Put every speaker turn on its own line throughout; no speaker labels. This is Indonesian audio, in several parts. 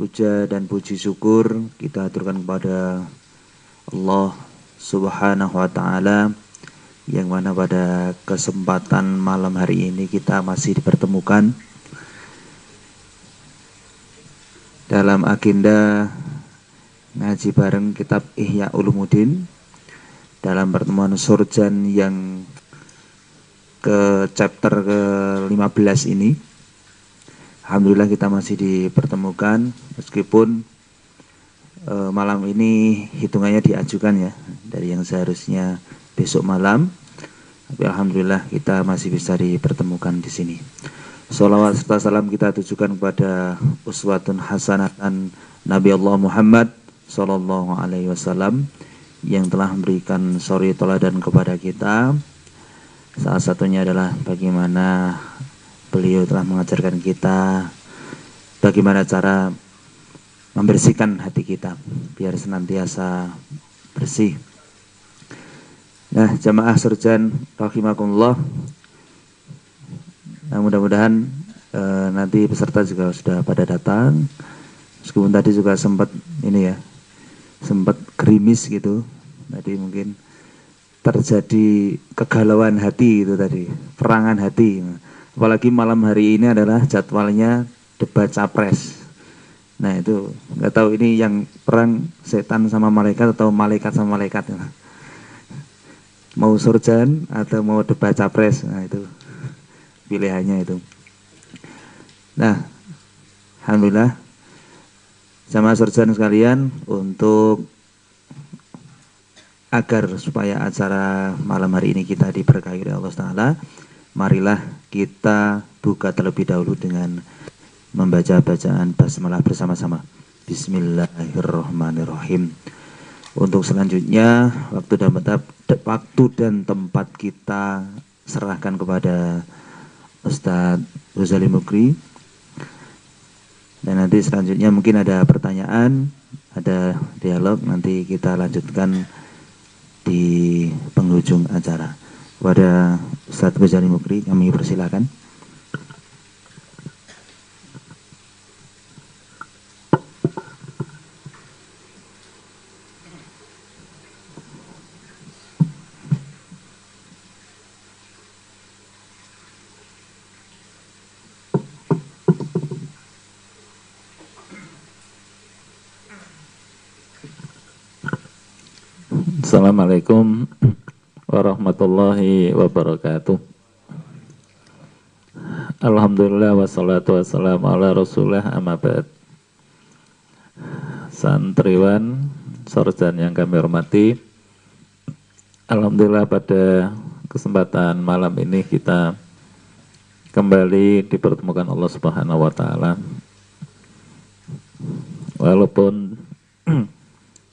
puja dan puji syukur kita aturkan kepada Allah Subhanahu wa taala yang mana pada kesempatan malam hari ini kita masih dipertemukan dalam agenda ngaji bareng kitab Ihya Ulumuddin dalam pertemuan surjan yang ke chapter ke-15 ini Alhamdulillah kita masih dipertemukan meskipun e, malam ini hitungannya diajukan ya dari yang seharusnya besok malam. Tapi Alhamdulillah kita masih bisa dipertemukan di sini. Salawat serta salam kita tujukan kepada uswatun hasanatan Nabi Allah Muhammad Sallallahu Alaihi Wasallam yang telah memberikan sori toladan kepada kita. Salah satunya adalah bagaimana beliau telah mengajarkan kita bagaimana cara membersihkan hati kita biar senantiasa bersih. Nah, jamaah surjan rahimakumullah. Nah, mudah-mudahan e, nanti peserta juga sudah pada datang. Meskipun tadi juga sempat ini ya, sempat gerimis gitu. Tadi mungkin terjadi kegalauan hati itu tadi, perangan hati. Apalagi malam hari ini adalah jadwalnya debat capres. Nah itu nggak tahu ini yang perang setan sama malaikat atau malaikat sama malaikat. Mau surjan atau mau debat capres. Nah itu pilihannya itu. Nah, alhamdulillah sama surjan sekalian untuk agar supaya acara malam hari ini kita diberkahi oleh Allah Taala marilah kita buka terlebih dahulu dengan membaca bacaan basmalah bersama-sama. Bismillahirrahmanirrahim. Untuk selanjutnya waktu dan tempat waktu dan tempat kita serahkan kepada Ustadz Ghazali Mukri. Dan nanti selanjutnya mungkin ada pertanyaan, ada dialog, nanti kita lanjutkan di penghujung acara kepada Ustadz Ghazali Mukri kami persilakan.
Assalamualaikum warahmatullahi wabarakatuh. Alhamdulillah wassalatu wassalamu ala rasulullah amabad. Santriwan, sorjan yang kami hormati. Alhamdulillah pada kesempatan malam ini kita kembali dipertemukan Allah Subhanahu wa taala. Walaupun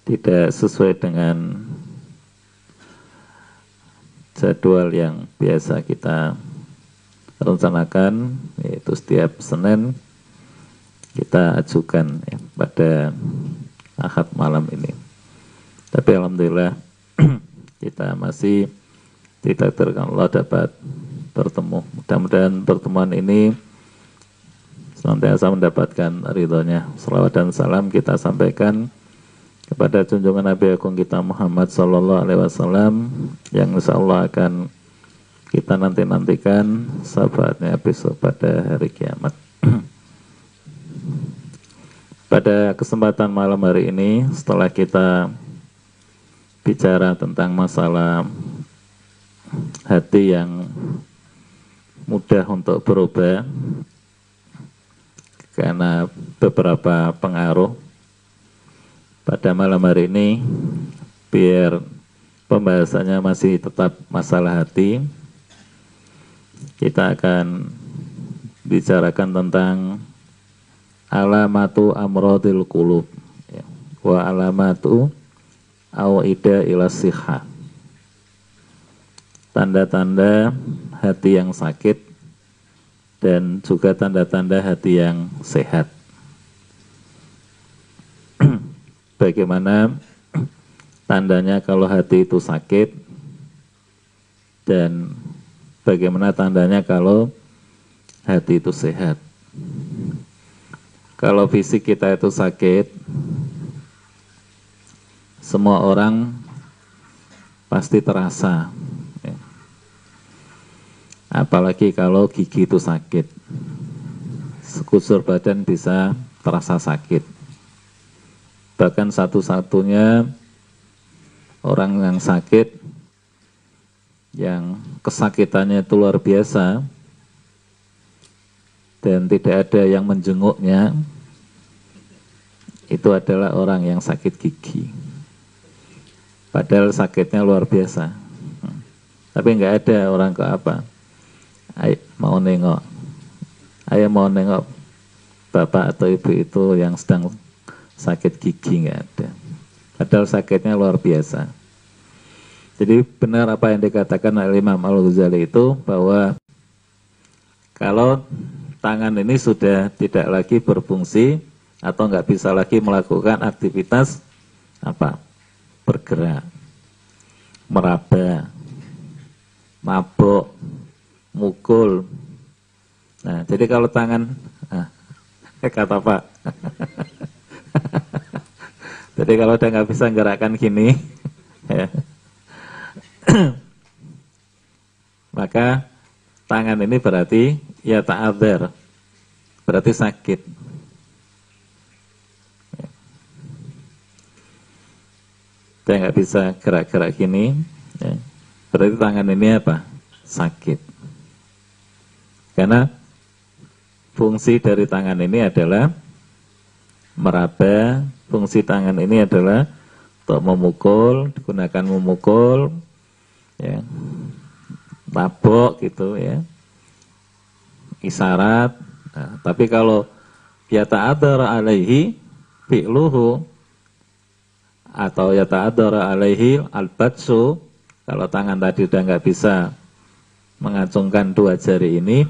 tidak sesuai dengan jadwal yang biasa kita rencanakan yaitu setiap Senin kita ajukan ya, pada Ahad malam ini. Tapi alhamdulillah kita masih ditakdirkan Allah dapat bertemu. Mudah-mudahan pertemuan ini senantiasa mendapatkan ridhonya. Salawat dan salam kita sampaikan kepada junjungan Nabi Agung kita Muhammad Sallallahu Alaihi Wasallam yang insya Allah akan kita nanti nantikan sahabatnya besok pada hari kiamat. pada kesempatan malam hari ini setelah kita bicara tentang masalah hati yang mudah untuk berubah karena beberapa pengaruh pada malam hari ini biar pembahasannya masih tetap masalah hati kita akan bicarakan tentang alamatu amrodil kulub ya. wa alamatu awida ila siha tanda-tanda hati yang sakit dan juga tanda-tanda hati yang sehat bagaimana tandanya kalau hati itu sakit dan bagaimana tandanya kalau hati itu sehat. kalau fisik kita itu sakit, semua orang pasti terasa. Ya. Apalagi kalau gigi itu sakit, sekusur badan bisa terasa sakit. Bahkan satu-satunya orang yang sakit, yang kesakitannya itu luar biasa, dan tidak ada yang menjenguknya itu adalah orang yang sakit gigi. Padahal sakitnya luar biasa. Tapi nggak ada orang ke apa Ayo, mau nengok. Ayo mau nengok bapak atau ibu itu yang sedang sakit gigi nggak ada. Padahal sakitnya luar biasa. Jadi benar apa yang dikatakan oleh Imam Al-Ghazali itu bahwa kalau tangan ini sudah tidak lagi berfungsi atau nggak bisa lagi melakukan aktivitas apa? Bergerak meraba mabuk mukul. Nah jadi kalau tangan nah, kata pak jadi kalau udah nggak bisa gerakan gini ya, maka tangan ini berarti ya ta'adzar berarti sakit. Dia nggak bisa gerak-gerak gini ya. berarti tangan ini apa? Sakit. Karena fungsi dari tangan ini adalah meraba fungsi tangan ini adalah untuk memukul digunakan memukul ya. Tabok gitu ya. Isyarat. Nah, tapi kalau yata'adhar alaihi fi'luhu atau yata'adhar alaihi al-batsu kalau tangan tadi udah nggak bisa mengacungkan dua jari ini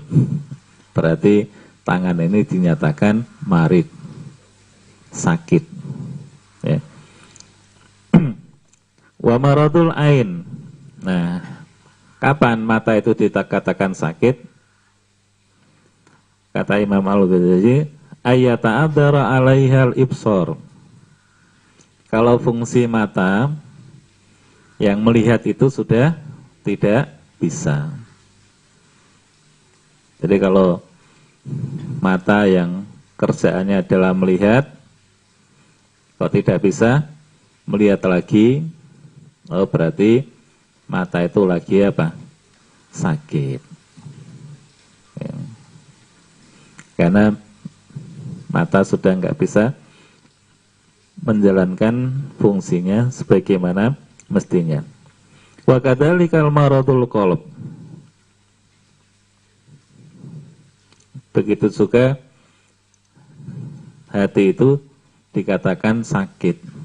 berarti tangan ini dinyatakan marid sakit wa maradul ain nah Kapan mata itu dikatakan sakit? Kata Imam Al-Ghazali, ayata'adzara alaihal ibsor. Kalau fungsi mata yang melihat itu sudah tidak bisa. Jadi kalau mata yang kerjaannya adalah melihat, kalau tidak bisa melihat lagi, oh berarti mata itu lagi apa? Sakit. Ya. Karena mata sudah nggak bisa menjalankan fungsinya sebagaimana mestinya. Wa kadzalikal maradul qalb. Begitu juga hati itu dikatakan sakit.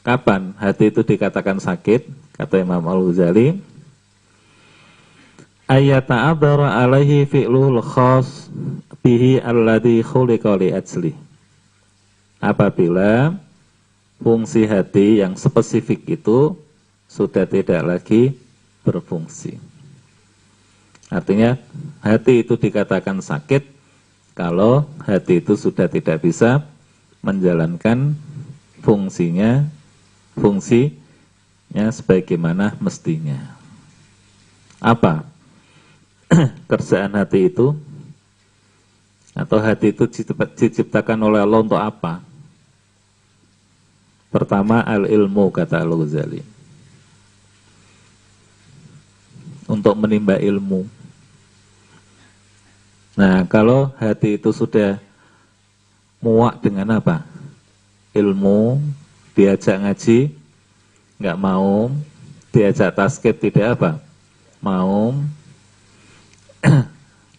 Kapan hati itu dikatakan sakit? Kata Imam Al-Ghazali, ayata'adzara alaihi fi'lul khas bihi alladhi khuliqa li ajli. Apabila fungsi hati yang spesifik itu sudah tidak lagi berfungsi. Artinya hati itu dikatakan sakit kalau hati itu sudah tidak bisa menjalankan fungsinya, fungsi ya sebagaimana mestinya. Apa kerjaan hati itu? Atau hati itu diciptakan oleh Allah untuk apa? Pertama al-ilmu kata Al-Ghazali. Untuk menimba ilmu. Nah, kalau hati itu sudah muak dengan apa? Ilmu, diajak ngaji, nggak mau diajak tasket tidak apa? Mau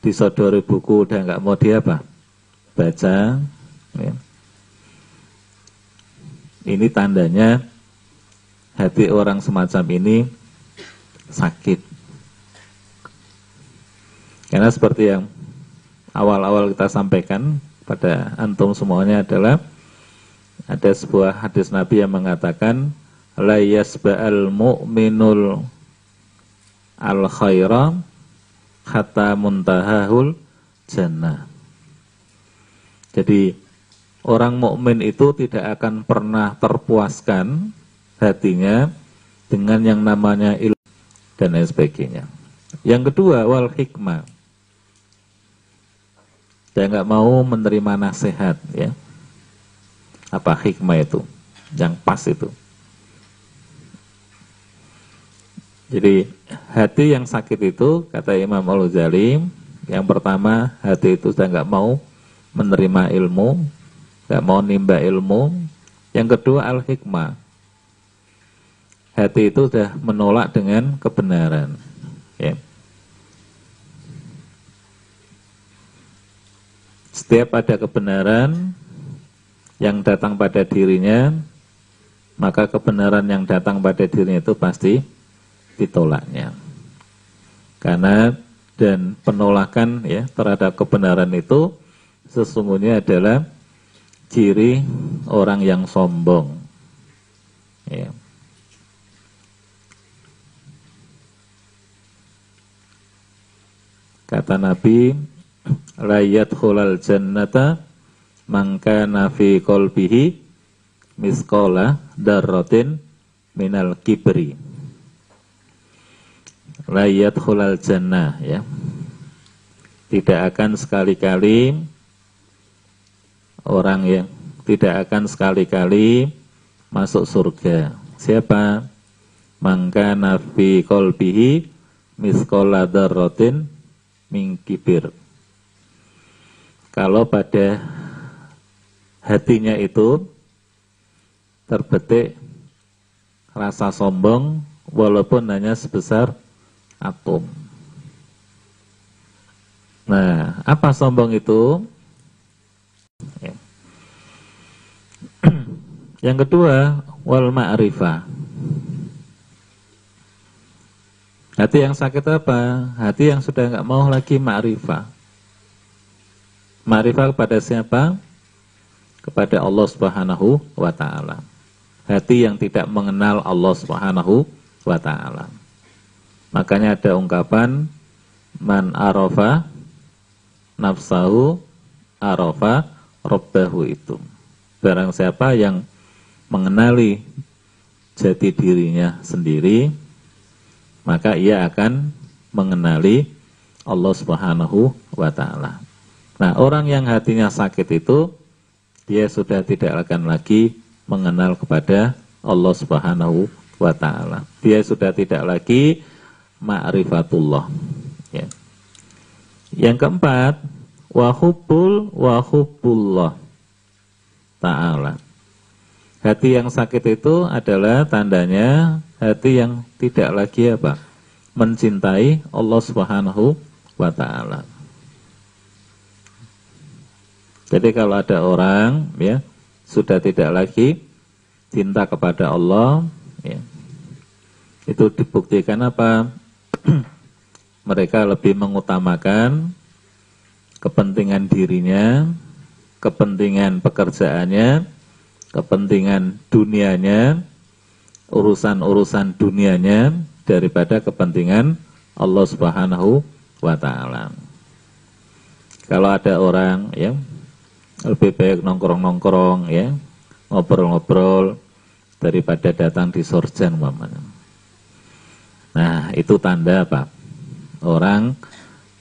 disodori buku udah nggak mau dia apa? Baca ya. ini tandanya hati orang semacam ini sakit. Karena seperti yang awal-awal kita sampaikan pada antum semuanya adalah ada sebuah hadis Nabi yang mengatakan la yasba'al mu'minul al khaira hatta muntahahul jannah. Jadi orang mukmin itu tidak akan pernah terpuaskan hatinya dengan yang namanya ilmu dan lain sebagainya. Yang kedua, wal hikmah. Dia nggak mau menerima nasihat, ya. Apa hikmah itu? Yang pas itu. Jadi hati yang sakit itu kata Imam Al-Ghazali, yang pertama hati itu sudah nggak mau menerima ilmu, nggak mau nimba ilmu. Yang kedua al-hikmah. Hati itu sudah menolak dengan kebenaran. Ya. Setiap ada kebenaran yang datang pada dirinya, maka kebenaran yang datang pada dirinya itu pasti ditolaknya. Karena dan penolakan ya terhadap kebenaran itu sesungguhnya adalah ciri orang yang sombong. Ya. Kata Nabi, layat hulal jannata mangka nafi kolbihi miskola darrotin minal kibri. Layat hulal jannah ya. Tidak akan sekali-kali orang yang tidak akan sekali-kali masuk surga. Siapa? Mangka nafi kolbihi miskola darrotin mingkibir kalau pada hatinya itu terbetik rasa sombong walaupun hanya sebesar atom. Nah, apa sombong itu? Ya. Yang kedua, wal ma'rifah. Hati yang sakit apa? Hati yang sudah nggak mau lagi ma'rifah. Ma'rifah kepada siapa? Kepada Allah Subhanahu wa taala. Hati yang tidak mengenal Allah Subhanahu wa taala. Makanya ada ungkapan man arafa nafsahu arafa robbahu itu. Barang siapa yang mengenali jati dirinya sendiri, maka ia akan mengenali Allah Subhanahu wa taala. Nah, orang yang hatinya sakit itu dia sudah tidak akan lagi mengenal kepada Allah Subhanahu wa taala. Dia sudah tidak lagi ma'rifatullah. Ya. Yang keempat, wahubul wahubullah ta'ala. Hati yang sakit itu adalah tandanya hati yang tidak lagi apa? Mencintai Allah Subhanahu wa taala. Jadi kalau ada orang ya sudah tidak lagi cinta kepada Allah ya, itu dibuktikan apa? mereka lebih mengutamakan kepentingan dirinya, kepentingan pekerjaannya, kepentingan dunianya, urusan-urusan dunianya daripada kepentingan Allah Subhanahu wa taala. Kalau ada orang ya lebih baik nongkrong-nongkrong ya, ngobrol-ngobrol daripada datang di sorjan umpamanya. Nah, itu tanda apa? Orang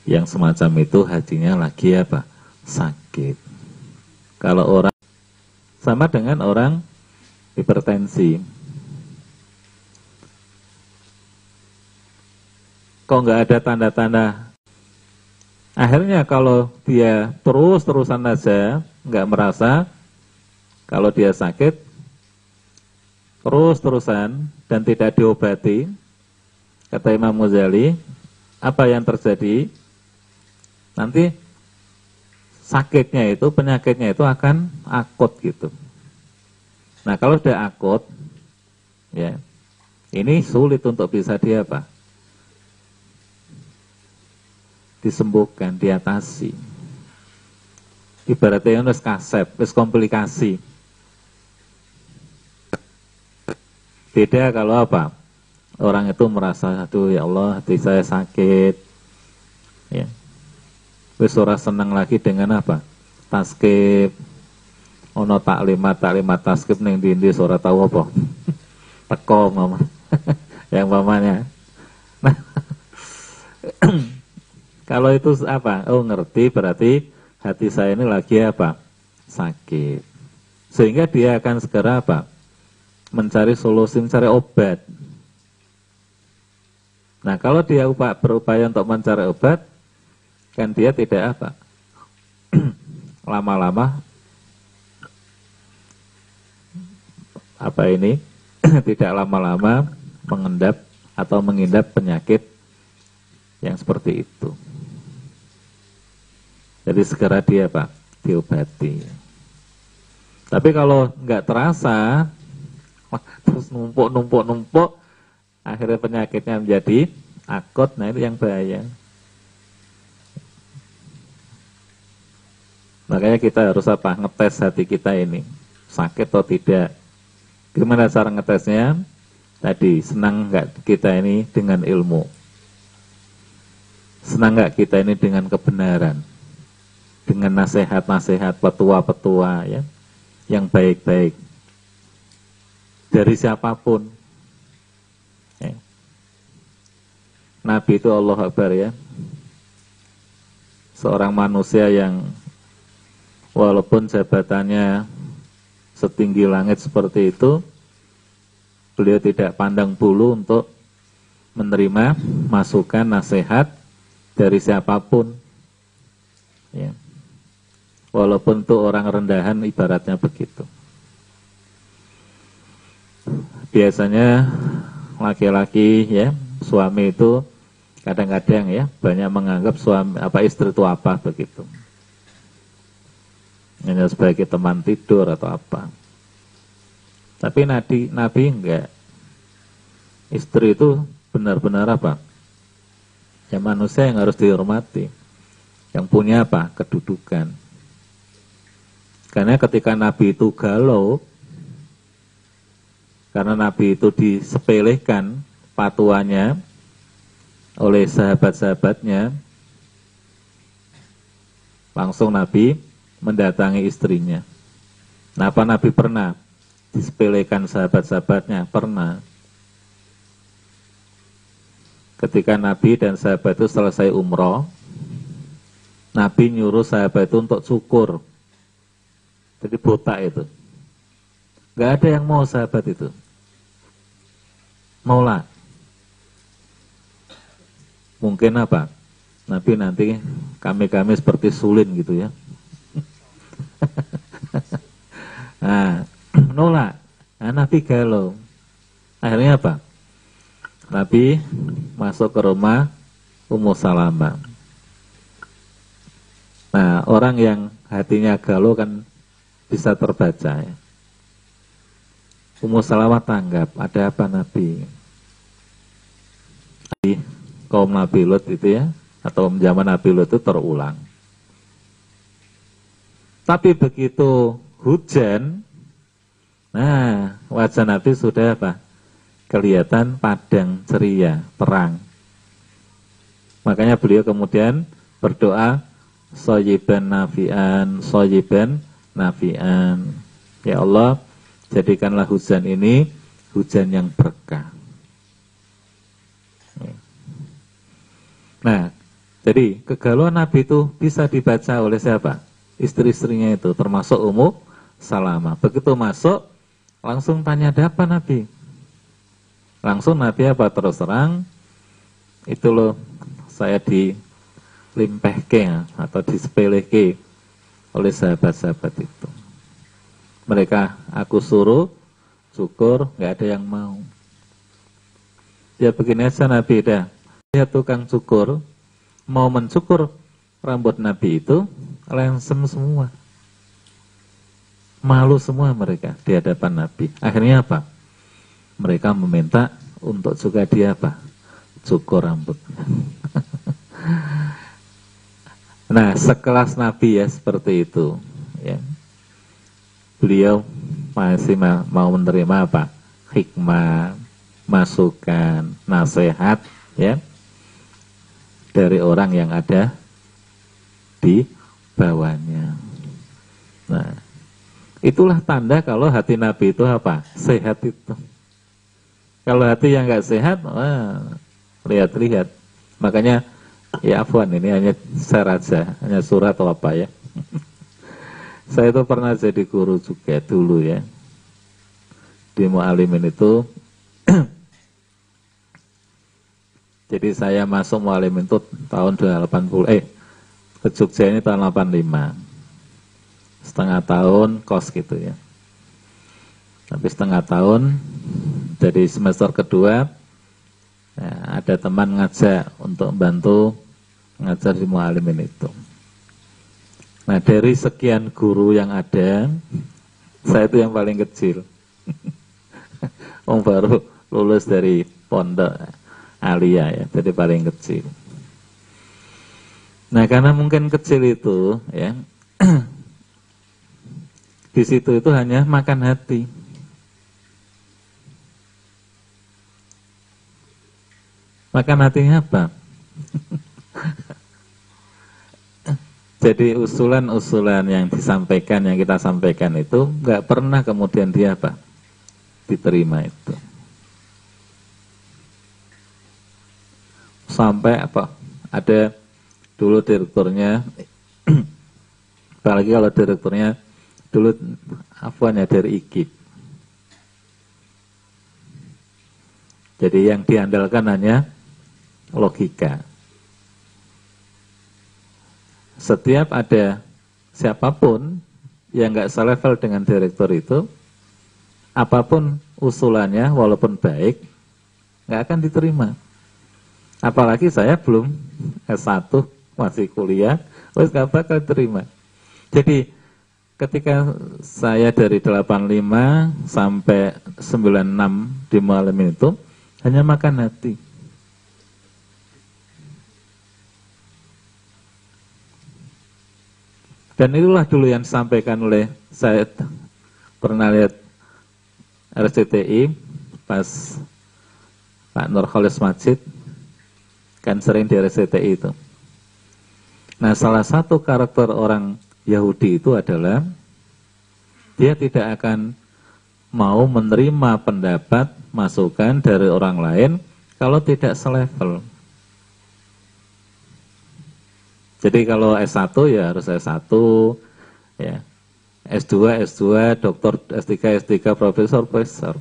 yang semacam itu hatinya lagi apa? Sakit. Kalau orang sama dengan orang hipertensi. Kok nggak ada tanda-tanda? Akhirnya kalau dia terus-terusan saja nggak merasa kalau dia sakit terus-terusan dan tidak diobati, Kata Imam Ghazali, apa yang terjadi? Nanti sakitnya itu, penyakitnya itu akan akut gitu. Nah kalau sudah akut, ya ini sulit untuk bisa dia apa? Disembuhkan, diatasi. Ibaratnya harus kasep, harus komplikasi. Beda kalau apa? orang itu merasa aduh ya Allah hati saya sakit. Ya. Wis ora senang lagi dengan apa? Taskip. Ono taklimat taklimat taskip neng dindi suara tahu apa? Teko mama. Yang mamanya. Nah kalau itu apa? Oh ngerti berarti hati saya ini lagi apa? Sakit. Sehingga dia akan segera apa? Mencari solusi mencari obat. Nah kalau dia berupaya untuk mencari obat kan dia tidak apa? Lama-lama apa ini? Tidak lama-lama mengendap atau mengindap penyakit yang seperti itu. Jadi segera dia pak diobati. Tapi kalau nggak terasa, terus numpuk numpuk numpuk, akhirnya penyakitnya menjadi akut. Nah itu yang bahaya. Makanya kita harus apa? Ngetes hati kita ini. Sakit atau tidak. Gimana cara ngetesnya? Tadi, senang nggak kita ini dengan ilmu? Senang nggak kita ini dengan kebenaran? Dengan nasihat-nasihat petua-petua ya, yang baik-baik. Dari siapa pun. Ya. Nabi itu Allah Akbar ya. Seorang manusia yang walaupun jabatannya setinggi langit seperti itu, beliau tidak pandang bulu untuk menerima masukan nasihat dari siapa pun. Ya. Walaupun itu orang rendahan ibaratnya begitu. Biasanya laki-laki ya, suami itu kadang-kadang ya banyak menganggap suami apa istri itu apa begitu hanya sebagai teman tidur atau apa. Tapi Nabi, Nabi enggak. Istri itu benar-benar apa? Ya manusia yang harus dihormati. Yang punya apa? Kedudukan. Karena ketika Nabi itu galau, karena Nabi itu disepelekan patuannya oleh sahabat-sahabatnya, langsung Nabi mendatangi istrinya. Nah, apa Nabi pernah disepelekan sahabat-sahabatnya? Pernah. Ketika Nabi dan sahabat itu selesai umroh, Nabi nyuruh sahabat itu untuk cukur. Jadi botak itu. Gak ada yang mau sahabat itu. Maulah. Mungkin apa? Nabi nanti kami-kami seperti sulin gitu ya. nah, nolak. Nah, Nabi galau. Akhirnya apa? Nabi masuk ke rumah Ummu Salamah. Nah, orang yang hatinya galau kan bisa terbaca ya. Ummu Salamah tanggap, ada apa Nabi? Kaum Nabi Lut itu ya, atau zaman Nabi Lut itu terulang. Tapi begitu hujan, nah wajah Nabi sudah apa? Kelihatan padang ceria, terang. Makanya beliau kemudian berdoa, soyiban nafian, soyiban nafian. Ya Allah, jadikanlah hujan ini hujan yang berkah. Nah, jadi kegalauan Nabi itu bisa dibaca oleh siapa? istri-istrinya itu termasuk Ummu Salamah. Begitu masuk langsung tanya ada apa Nabi? Langsung Nabi apa terus terang itu loh saya di limpehke atau disepeleke oleh sahabat-sahabat itu. Mereka aku suruh syukur nggak ada yang mau. Ya begini aja Nabi dah. Ya tukang cukur mau mencukur rambut Nabi itu lensem semua. Malu semua mereka di hadapan Nabi. Akhirnya apa? Mereka meminta untuk juga dia apa? Cukur rambutnya. nah, sekelas Nabi ya seperti itu. Ya. Beliau masih mau menerima apa? Hikmah, masukan, nasihat, ya dari orang yang ada di bawahnya. Nah, itulah tanda kalau hati Nabi itu apa? Sehat itu. Kalau hati yang nggak sehat, lihat-lihat. Makanya ya afwan ini hanya saya raja, hanya surat atau apa ya. saya itu pernah jadi guru juga dulu ya. Di Mu'alimin itu jadi saya masuk Mu'alimin itu tahun 80 eh ke Jogja ini tahun 85 setengah tahun kos gitu ya tapi setengah tahun dari semester kedua ya, ada teman ngajak untuk bantu ngajar di mualimin itu nah dari sekian guru yang ada saya itu yang paling kecil Om baru lulus dari pondok alia ya jadi paling kecil nah karena mungkin kecil itu ya di situ itu hanya makan hati. Makan hatinya apa? Jadi usulan-usulan yang disampaikan, yang kita sampaikan itu nggak pernah kemudian dia apa? Diterima itu. Sampai apa? Ada dulu direkturnya, apalagi kalau direkturnya dulu afwan ya dari IKIP. Jadi yang diandalkan hanya logika. Setiap ada siapa pun yang nggak selevel dengan direktur itu, apa pun usulannya walaupun baik, nggak akan diterima. Apalagi saya belum S1, masih kuliah, wes nggak bakal terima. Jadi ketika saya dari 85 sampai 96 di malam itu hanya makan hati. Dan itulah dulu yang disampaikan oleh saya pernah lihat RCTI pas Pak Nur Khalis Majid kan sering di RCTI itu. Nah salah satu karakter orang Yahudi itu adalah dia tidak akan mau menerima pendapat masukan dari orang lain kalau tidak selevel. Jadi kalau S1 ya harus S1 ya. S2, S2, doktor, S3, S3, profesor, profesor.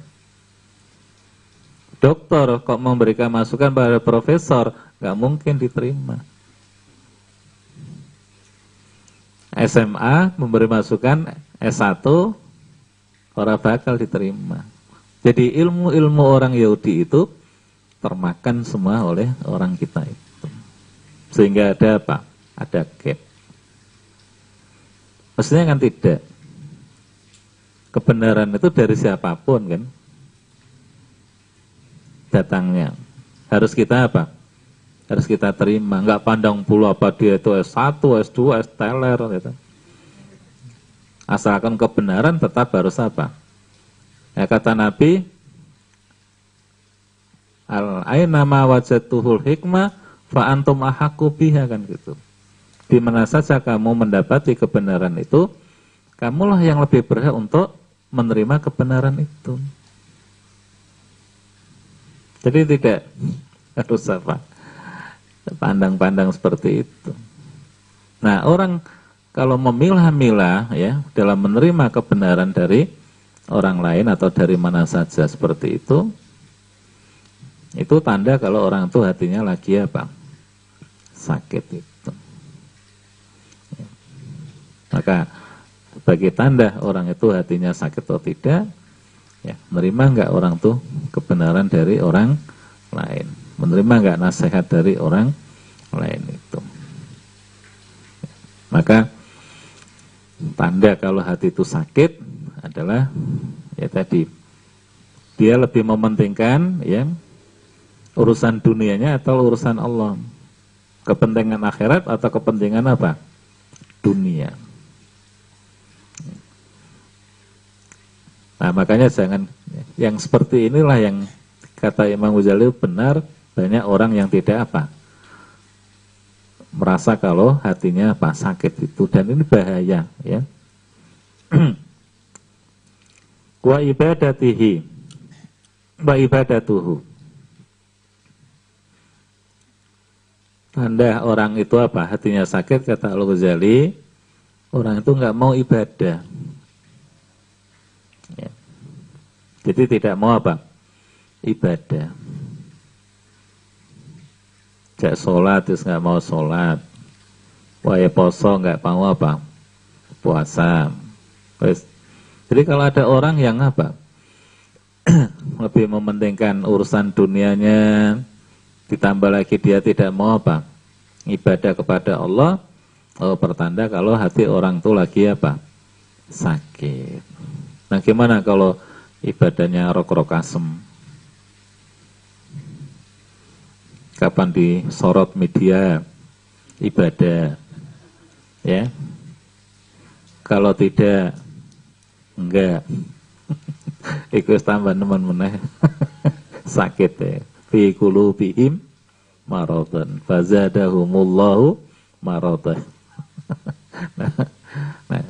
Dokter kok memberikan masukan pada profesor, nggak mungkin diterima. SMA memberi masukan S1 orang bakal diterima. Jadi ilmu-ilmu orang Yahudi itu termakan semua oleh orang kita itu. Sehingga ada apa? Ada gap. Maksudnya kan tidak. Kebenaran itu dari siapa pun kan. Datangnya. Harus kita apa? harus kita terima nggak pandang bulu apa dia itu S1, S2, S teler gitu. asalkan kebenaran tetap harus apa ya kata Nabi al aina ma wajatuhul hikmah fa antum ahaku kan gitu di mana saja kamu mendapati kebenaran itu kamulah yang lebih berhak untuk menerima kebenaran itu jadi tidak harus apa pandang-pandang seperti itu. Nah, orang kalau memilah-milah ya dalam menerima kebenaran dari orang lain atau dari mana saja seperti itu, itu tanda kalau orang itu hatinya lagi apa? Sakit itu. Maka bagi tanda orang itu hatinya sakit atau tidak, ya menerima enggak orang tuh kebenaran dari orang lain menerima nggak nasihat dari orang lain itu. Maka tanda kalau hati itu sakit adalah ya tadi dia lebih mementingkan ya urusan dunianya atau urusan Allah. Kepentingan akhirat atau kepentingan apa? Dunia. Nah makanya jangan yang seperti inilah yang kata Imam Ghazali benar banyak orang yang tidak apa merasa kalau hatinya apa sakit itu dan ini bahaya ya wa ibadatihi wa ibadatuhu Tanda orang itu apa? Hatinya sakit kata Al-Ghazali, orang itu nggak mau ibadah. Ya. Jadi tidak mau apa? Ibadah. Cek sholat terus nggak mau sholat. Waya poso nggak mau apa? Puasa. Terus, jadi kalau ada orang yang apa? Lebih mementingkan urusan dunianya, ditambah lagi dia tidak mau apa ibadah kepada Allah oh, pertanda kalau hati orang itu lagi apa sakit nah gimana kalau ibadahnya rok-rok asem. Kapan disorot media ibadah ya? Kalau tidak enggak. Ikut tambah teman-teman sakit ya. Fi qulubihim maradan fazadahumullahu maradan nah, nah,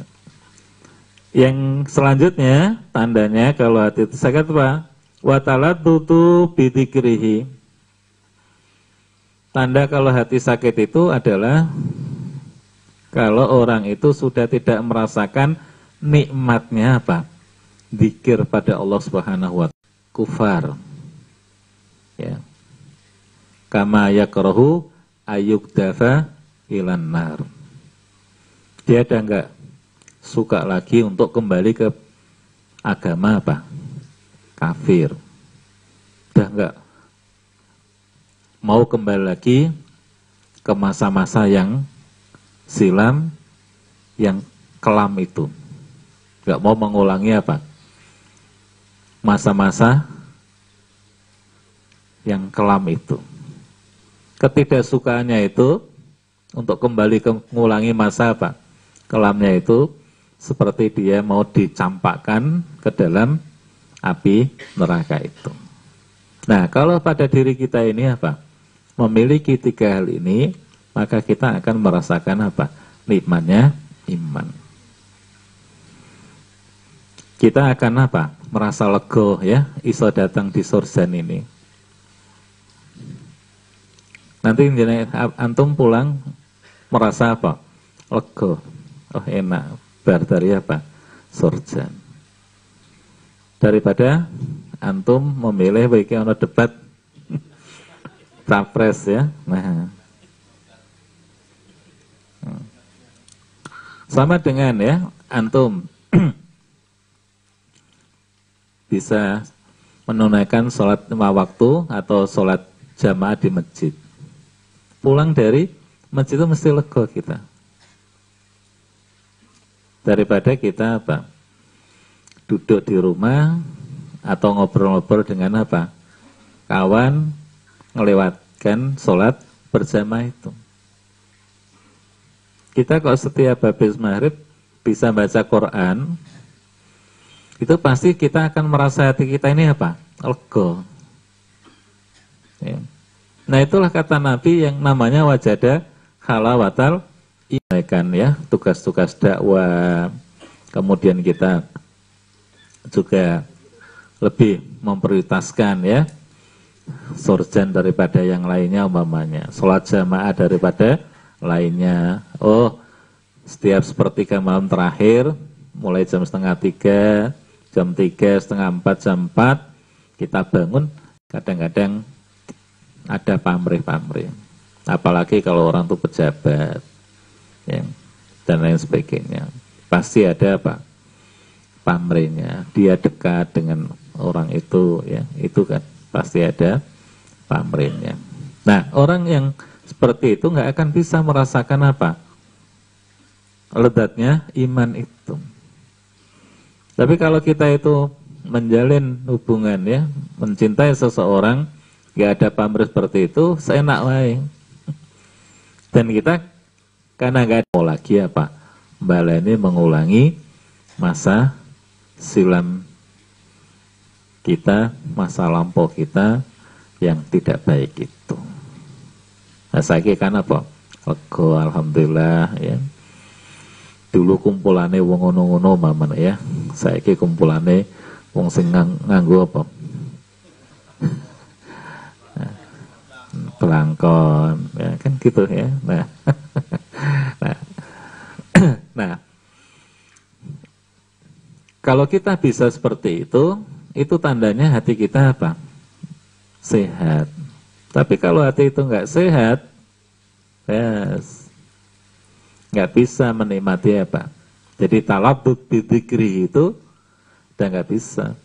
yang selanjutnya tandanya kalau hati itu sakit apa? Watalat tutu bitikrihi tanda kalau hati sakit itu adalah kalau orang itu sudah tidak merasakan nikmatnya apa? Dikir pada Allah Subhanahu wa taala. Kufar. Ya. Kama yakrahu ayuk dafa ilan nar. Dia ada enggak suka lagi untuk kembali ke agama apa kafir udah enggak mau kembali lagi ke masa-masa yang silam yang kelam itu enggak mau mengulangi apa masa-masa yang kelam itu. Ketidaksukaannya itu untuk kembali ke mengulangi masa apa? Kelamnya itu seperti dia mau dicampakkan ke dalam api neraka itu. Nah, kalau pada diri kita ini apa? Memiliki tiga hal ini, maka kita akan merasakan apa? Nikmatnya iman. Kita akan apa? Merasa lego ya, iso datang di surzen ini. Nanti antum pulang merasa apa? Lego. Oh enak. Bar dari apa? Surjan. Daripada antum memilih baiknya ono debat capres ya. Nah. Sama dengan ya, antum bisa menunaikan sholat lima waktu atau sholat jamaah di masjid pulang dari masjid itu mesti lega kita. Daripada kita apa? Duduk di rumah atau ngobrol-ngobrol dengan apa? Kawan melewatkan sholat bersama itu. Kita kok setiap habis maghrib bisa baca Quran, itu pasti kita akan merasa hati kita ini apa? Lega. Ya. Nah itulah kata Nabi yang namanya wajada halawatal iman ya tugas-tugas dakwah. Kemudian kita juga lebih memprioritaskan ya sorjan daripada yang lainnya umpamanya sholat jamaah daripada lainnya oh setiap sepertiga malam terakhir mulai jam setengah tiga jam tiga setengah empat jam empat kita bangun kadang-kadang ada pamrih-pamrih. Apalagi kalau orang itu pejabat ya, dan lain sebagainya. Pasti ada apa? Pamrihnya. Dia dekat dengan orang itu ya, itu kan pasti ada pamrihnya. Nah, orang yang seperti itu nggak akan bisa merasakan apa? Ledatnya iman itu. Tapi kalau kita itu menjalin hubungan ya, mencintai seseorang, Gak ada pamrih seperti itu, seenak wae. Dan kita karena gak mau lagi apa? Baleni mengulangi masa silam kita, masa lampau kita yang tidak baik itu. Nah, saya kan apa? Lego, alhamdulillah ya. dulu kumpulane wong ngono-ngono maman ya saiki kumpulane wong sing ngang, nganggo apa pelangkon ya kan gitu ya. Nah. Nah. Nah. Kalau kita bisa seperti itu itu tandanya hati kita apa? Sehat. Tapi kalau hati itu nggak sehat yes. Nggak bisa menikmati apa. Jadi talabut bidikri itu udah nggak bisa.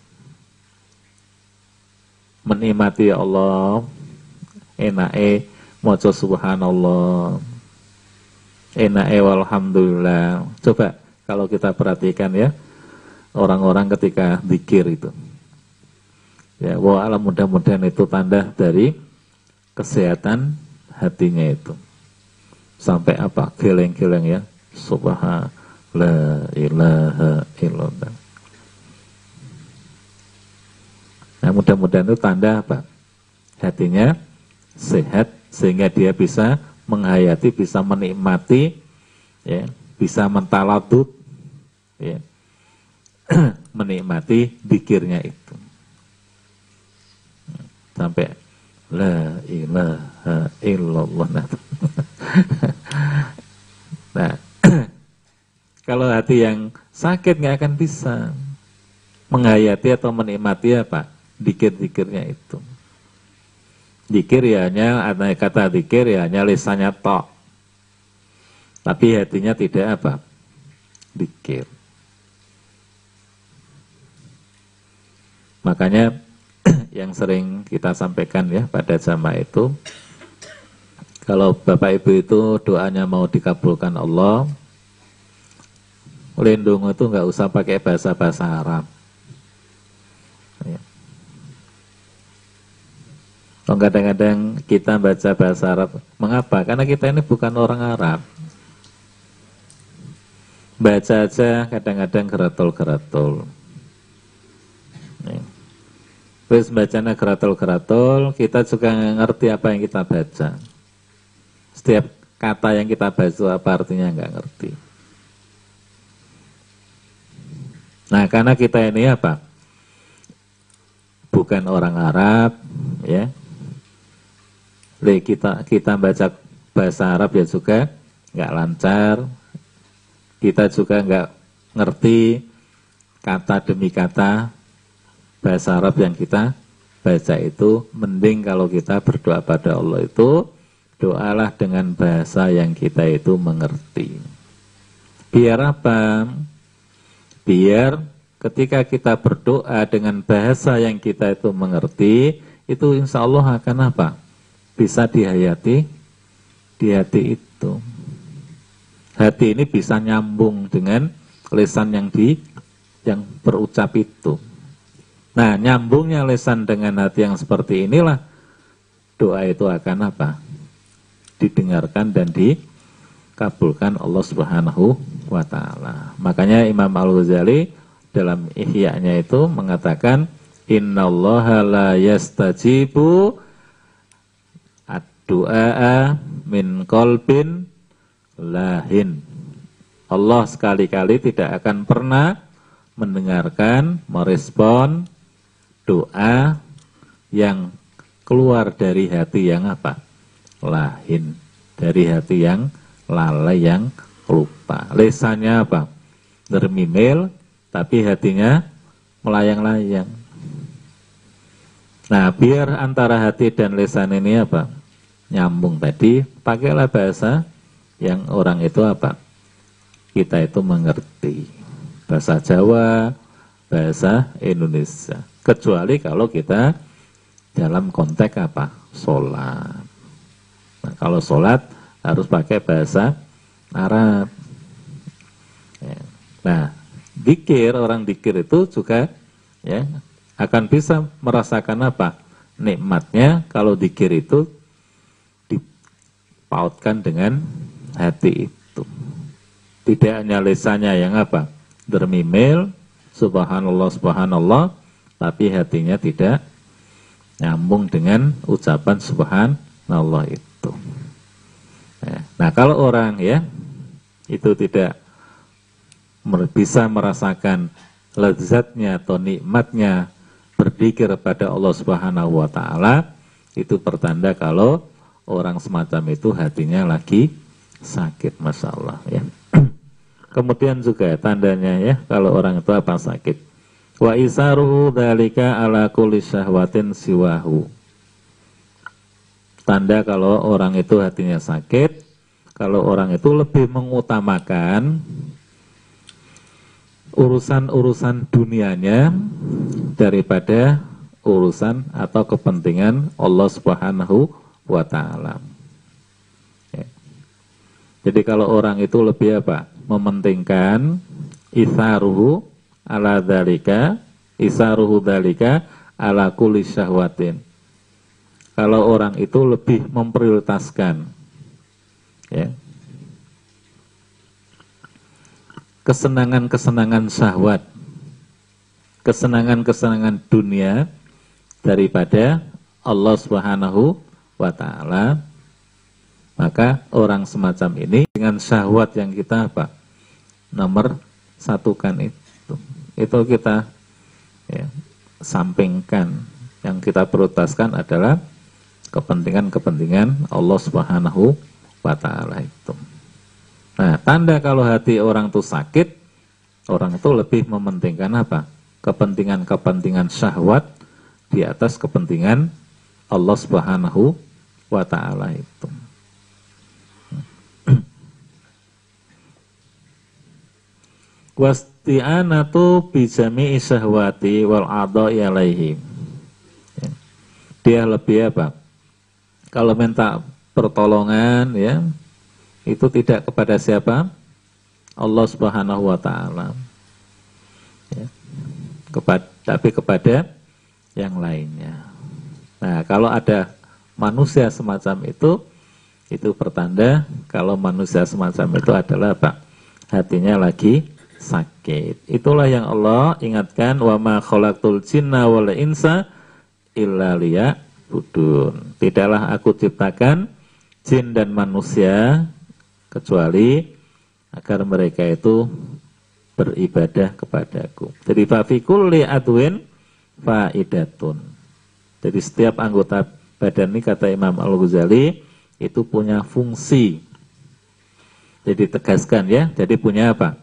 Menikmati Allah enake maca subhanallah. Enake walhamdulillah. Coba kalau kita perhatikan ya orang-orang ketika zikir itu. Ya wah alam mudah-mudahan itu tanda dari kesehatan hatinya itu. Sampai apa? Geleng-geleng ya. Subhanallah la ilaha illallah. Nah mudah-mudahan itu tanda apa hatinya sehat sehingga dia bisa menghayati bisa menikmati ya bisa mentaladut ya menikmati pikirnya itu sampai La ilaha illallah. Nah, kalau hati yang sakit nggak akan bisa menghayati atau menikmati apa dikir-dikirnya itu. Dikir ya hanya kata dikir ya hanya lisannya tok. Tapi hatinya tidak apa? Dikir. Makanya yang sering kita sampaikan ya pada jamaah itu kalau Bapak Ibu itu doanya mau dikabulkan Allah lindung itu nggak usah pakai bahasa-bahasa Arab Oh, kadang-kadang kita baca bahasa Arab mengapa? karena kita ini bukan orang Arab baca aja kadang-kadang geratol-geratol ya. Terus bacanya geratul-geratul, kita juga ngerti apa yang kita baca. Setiap kata yang kita baca apa artinya nggak ngerti. Nah, karena kita ini apa? Bukan orang Arab, ya. Jadi kita kita baca bahasa Arab ya juga nggak lancar. Kita juga nggak ngerti kata demi kata bahasa Arab yang kita baca itu mending kalau kita berdoa pada Allah itu doalah dengan bahasa yang kita itu mengerti. Biar apa? Biar ketika kita berdoa dengan bahasa yang kita itu mengerti, itu insya Allah akan apa? Bisa dihayati di hati itu. Hati ini bisa nyambung dengan lisan yang di yang berucap itu. Nah, nyambungnya lesan dengan hati yang seperti inilah doa itu akan apa? Didengarkan dan dikabulkan Allah Subhanahu wa taala. Makanya Imam Al-Ghazali dalam ihya-nya itu mengatakan innallaha la yastajibu ad-du'a min qalbin lahin. Allah sekali-kali tidak akan pernah mendengarkan, merespon doa yang keluar dari hati yang apa? Lahin. Dari hati yang lalai, yang lupa. Lesannya apa? Dermimil, tapi hatinya melayang-layang. Nah, biar antara hati dan lesan ini apa? Nyambung tadi, pakailah bahasa yang orang itu apa? Kita itu mengerti. Bahasa Jawa, bahasa Indonesia kecuali kalau kita dalam konteks apa sholat nah, kalau sholat harus pakai bahasa Arab ya. nah dikir orang dikir itu juga ya akan bisa merasakan apa nikmatnya kalau dikir itu dipautkan dengan hati itu tidak hanya lisannya yang apa dermimil subhanallah subhanallah tapi hatinya tidak nyambung dengan ucapan subhanallah itu. Ya. Nah kalau orang ya itu tidak bisa merasakan lezatnya atau nikmatnya berzikir pada Allah Subhanahu wa taala itu pertanda kalau orang semacam itu hatinya lagi sakit Masya Allah ya. Kemudian juga tandanya ya kalau orang itu apa sakit. Wa isaruhu dalika ala kulli syahwatin siwahu. Tanda kalau orang itu hatinya sakit, kalau orang itu lebih mengutamakan urusan-urusan dunianya daripada urusan atau kepentingan Allah Subhanahu wa taala. Ya. Jadi kalau orang itu lebih apa? Mementingkan isaruhu ala dalika, isaruhu dalika ala kulli syahwatin. Kalau orang itu lebih memprioritaskan ya, kesenangan-kesenangan syahwat, kesenangan-kesenangan dunia daripada Allah Subhanahu wa taala, maka orang semacam ini dengan syahwat yang kita apa? Nomor satukan itu. Itu kita ya, sampingkan. Yang kita prioritaskan adalah kepentingan-kepentingan Allah Subhanahu wa taala itu. Nah, tanda kalau hati orang itu sakit, orang itu lebih mementingkan apa? Kepentingan-kepentingan syahwat di atas kepentingan Allah Subhanahu wa taala itu. Wasti'anatu bijami syahwati wal adha'i alaihi. Ya. Dia lebih apa? Kalau minta pertolongan ya, itu tidak kepada siapa? Allah Subhanahu wa taala. Ya. Kepada, tapi kepada yang lainnya. Nah, kalau ada manusia semacam itu, itu pertanda kalau manusia semacam itu adalah apa? Hatinya lagi sakit. Itulah yang Allah ingatkan wa ma khalaqtul jinna wal insa illa liya'budun. Tidaklah aku ciptakan jin dan manusia kecuali agar mereka itu beribadah kepadaku. Jadi fafikul li adwin faidatun. Jadi setiap anggota badan ini kata Imam Al-Ghazali itu punya fungsi. Jadi tegaskan ya, jadi punya apa?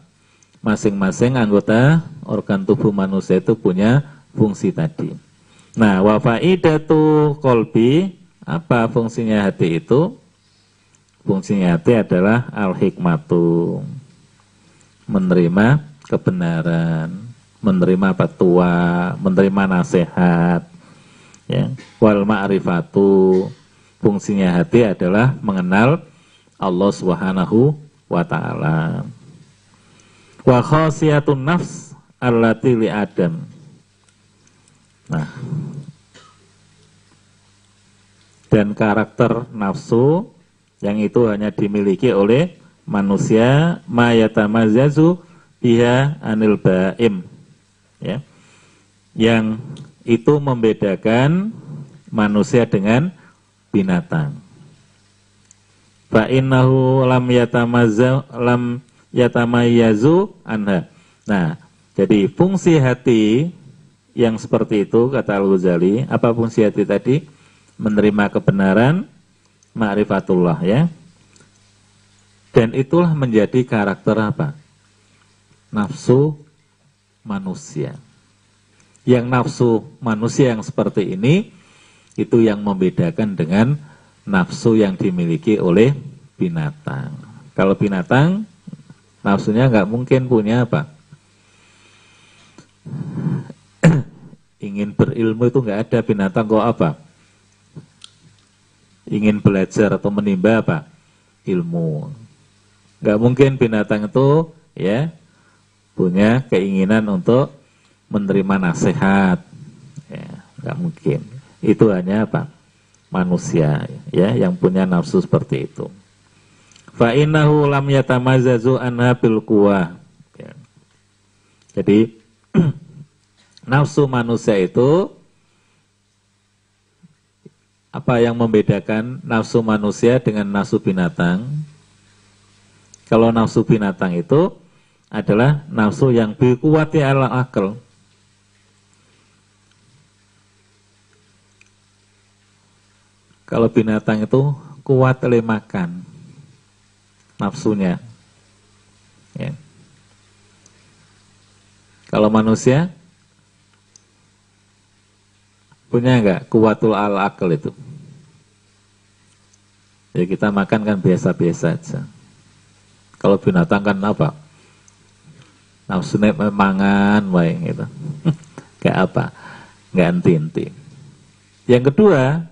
Masing-masing anggota organ tubuh manusia itu punya fungsi tadi. Nah, wa faidatu kolbi, apa fungsinya hati itu? Fungsinya hati adalah al-hikmatu. Menerima kebenaran, menerima petua, menerima nasihat. Ya. Wal ma'rifatu. Fungsinya hati adalah mengenal Allah Subhanahu wa taala. Wa khasiyatun nafs allati li Adam. Nah, dan karakter nafsu yang itu hanya dimiliki oleh manusia mayatamazazu biha anil baim ya yang itu membedakan manusia dengan binatang fa innahu lam yatamazza lam yatamayyazu anha nah jadi fungsi hati yang seperti itu kata Al-Ghazali apa fungsi hati tadi menerima kebenaran ma'rifatullah ya. Dan itulah menjadi karakter apa? Nafsu manusia. Yang nafsu manusia yang seperti ini itu yang membedakan dengan nafsu yang dimiliki oleh binatang. Kalau binatang nafsunya nggak mungkin punya apa? Ingin berilmu itu nggak ada binatang kok apa? ingin belajar atau menimba apa? Ilmu. Gak mungkin binatang itu ya punya keinginan untuk menerima nasihat. Ya, gak mungkin. Itu hanya apa? Manusia ya yang punya nafsu seperti itu. Fa innahu lam yatamazazu anha bil. Ya. Jadi nafsu manusia itu apa yang membedakan nafsu manusia dengan nafsu binatang? Kalau nafsu binatang itu adalah nafsu yang berkuati ala akal. Kalau binatang itu kuat oleh makan nafsunya. Ya. Kalau manusia punya enggak kuatul al akal itu? Ya kita makan kan biasa-biasa aja. Kalau binatang kan apa? Nafsu mangan baik gitu. Kayak apa? Enggak enti-enti. Yang kedua,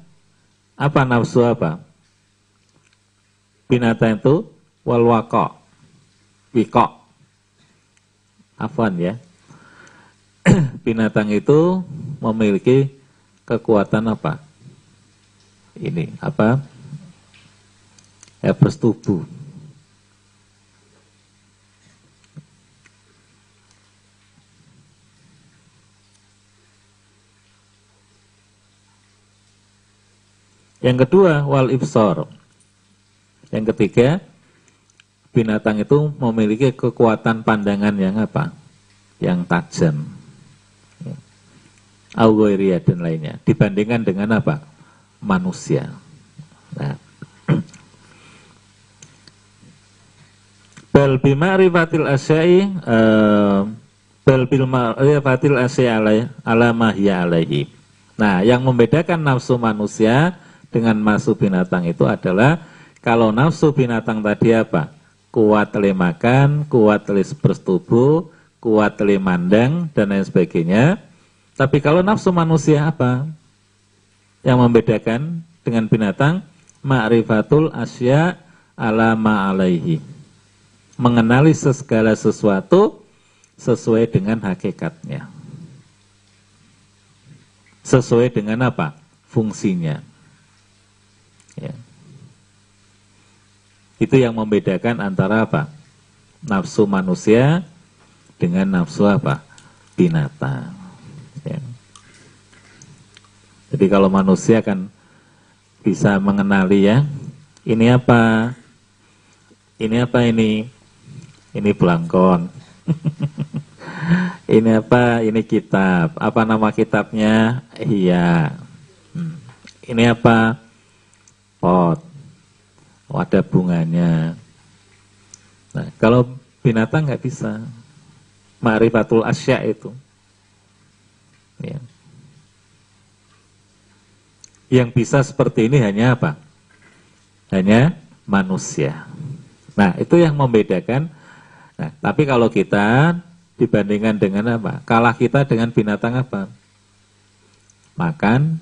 apa nafsu apa? Binatang itu wal wako, wiko. Afan ya. Binatang itu memiliki kekuatan apa? Ini apa? Herpes tubuh. Yang kedua, wal ibsor. Yang ketiga, binatang itu memiliki kekuatan pandangan yang apa? Yang tajam. Augoiria dan lainnya. Dibandingkan dengan apa? Manusia. Nah. Bal bima'rifatil asyai uh, bal bil ma'rifatil asyai ala alaihi. Nah, yang membedakan nafsu manusia dengan nafsu binatang itu adalah kalau nafsu binatang tadi apa? Kuat teli makan, kuat teli bersetubuh, kuat teli mandang, dan lain sebagainya. Tapi kalau nafsu manusia apa? Yang membedakan dengan binatang, ma'rifatul asya ala ma'alaihi. Mengenali segala sesuatu sesuai dengan hakikatnya. Sesuai dengan apa? Fungsinya. Ya. Itu yang membedakan antara apa? Nafsu manusia dengan nafsu apa? Binatang. Ya. Jadi kalau manusia kan bisa mengenali ya, ini apa? Ini apa ini? Ini belangkon. ini apa? Ini kitab. Apa nama kitabnya? Iya. Hmm. Ini apa? Pot, ada bunganya. Nah, kalau binatang nggak bisa, ma'rifatul asya itu. Ya. Yang bisa seperti ini hanya apa? Hanya manusia. Nah, itu yang membedakan. Nah, tapi kalau kita dibandingkan dengan apa? Kalah kita dengan binatang apa? Makan,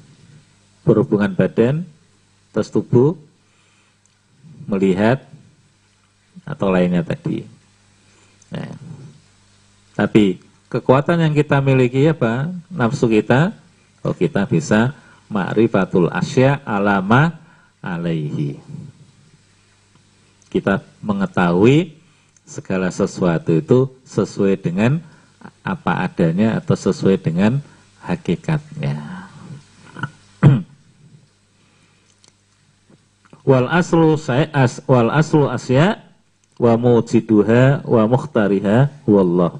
berhubungan badan, terus tubuh melihat atau lainnya tadi. Nah, tapi kekuatan yang kita miliki apa? Nafsu kita, oh kita bisa ma'rifatul asya alama alaihi. Kita mengetahui segala sesuatu itu sesuai dengan apa adanya atau sesuai dengan hakikatnya. Wal aslu as wal aslu asya wa mujiduha wa mukhtariha wallah.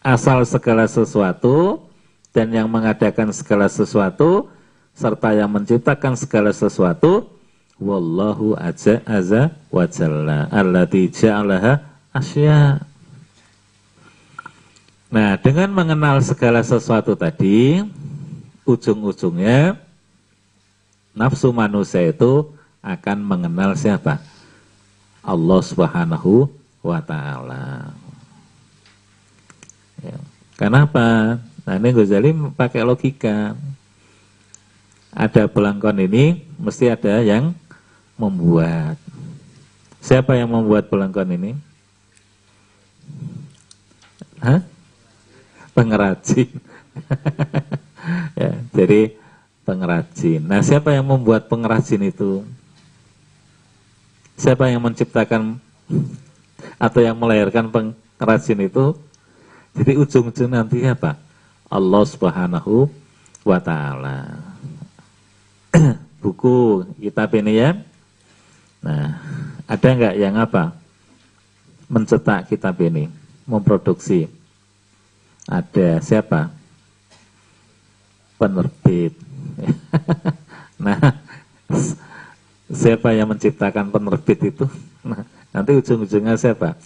Asal segala sesuatu dan yang mengadakan segala sesuatu serta yang menciptakan segala sesuatu wallahu aja aza wa jalla allati ja'alaha asya. Nah, dengan mengenal segala sesuatu tadi, ujung-ujungnya nafsu manusia itu akan mengenal siapa? Allah Subhanahu wa taala. Ya. Kenapa? Nah ini Ghazali pakai logika. Ada belangkon ini mesti ada yang membuat. Siapa yang membuat belangkon ini? Hah? Pengrajin. ya, jadi pengrajin. Nah, siapa yang membuat pengrajin itu? Siapa yang menciptakan atau yang melahirkan pengrajin itu? Jadi ujung-ujung nanti apa? Allah Subhanahu wa taala. Buku kitab ini ya. Nah, ada enggak yang apa? Mencetak kitab ini? memproduksi? Ada siapa? Penerbit. nah, siapa yang menciptakan penerbit itu? Nah, nanti ujung-ujungnya siapa?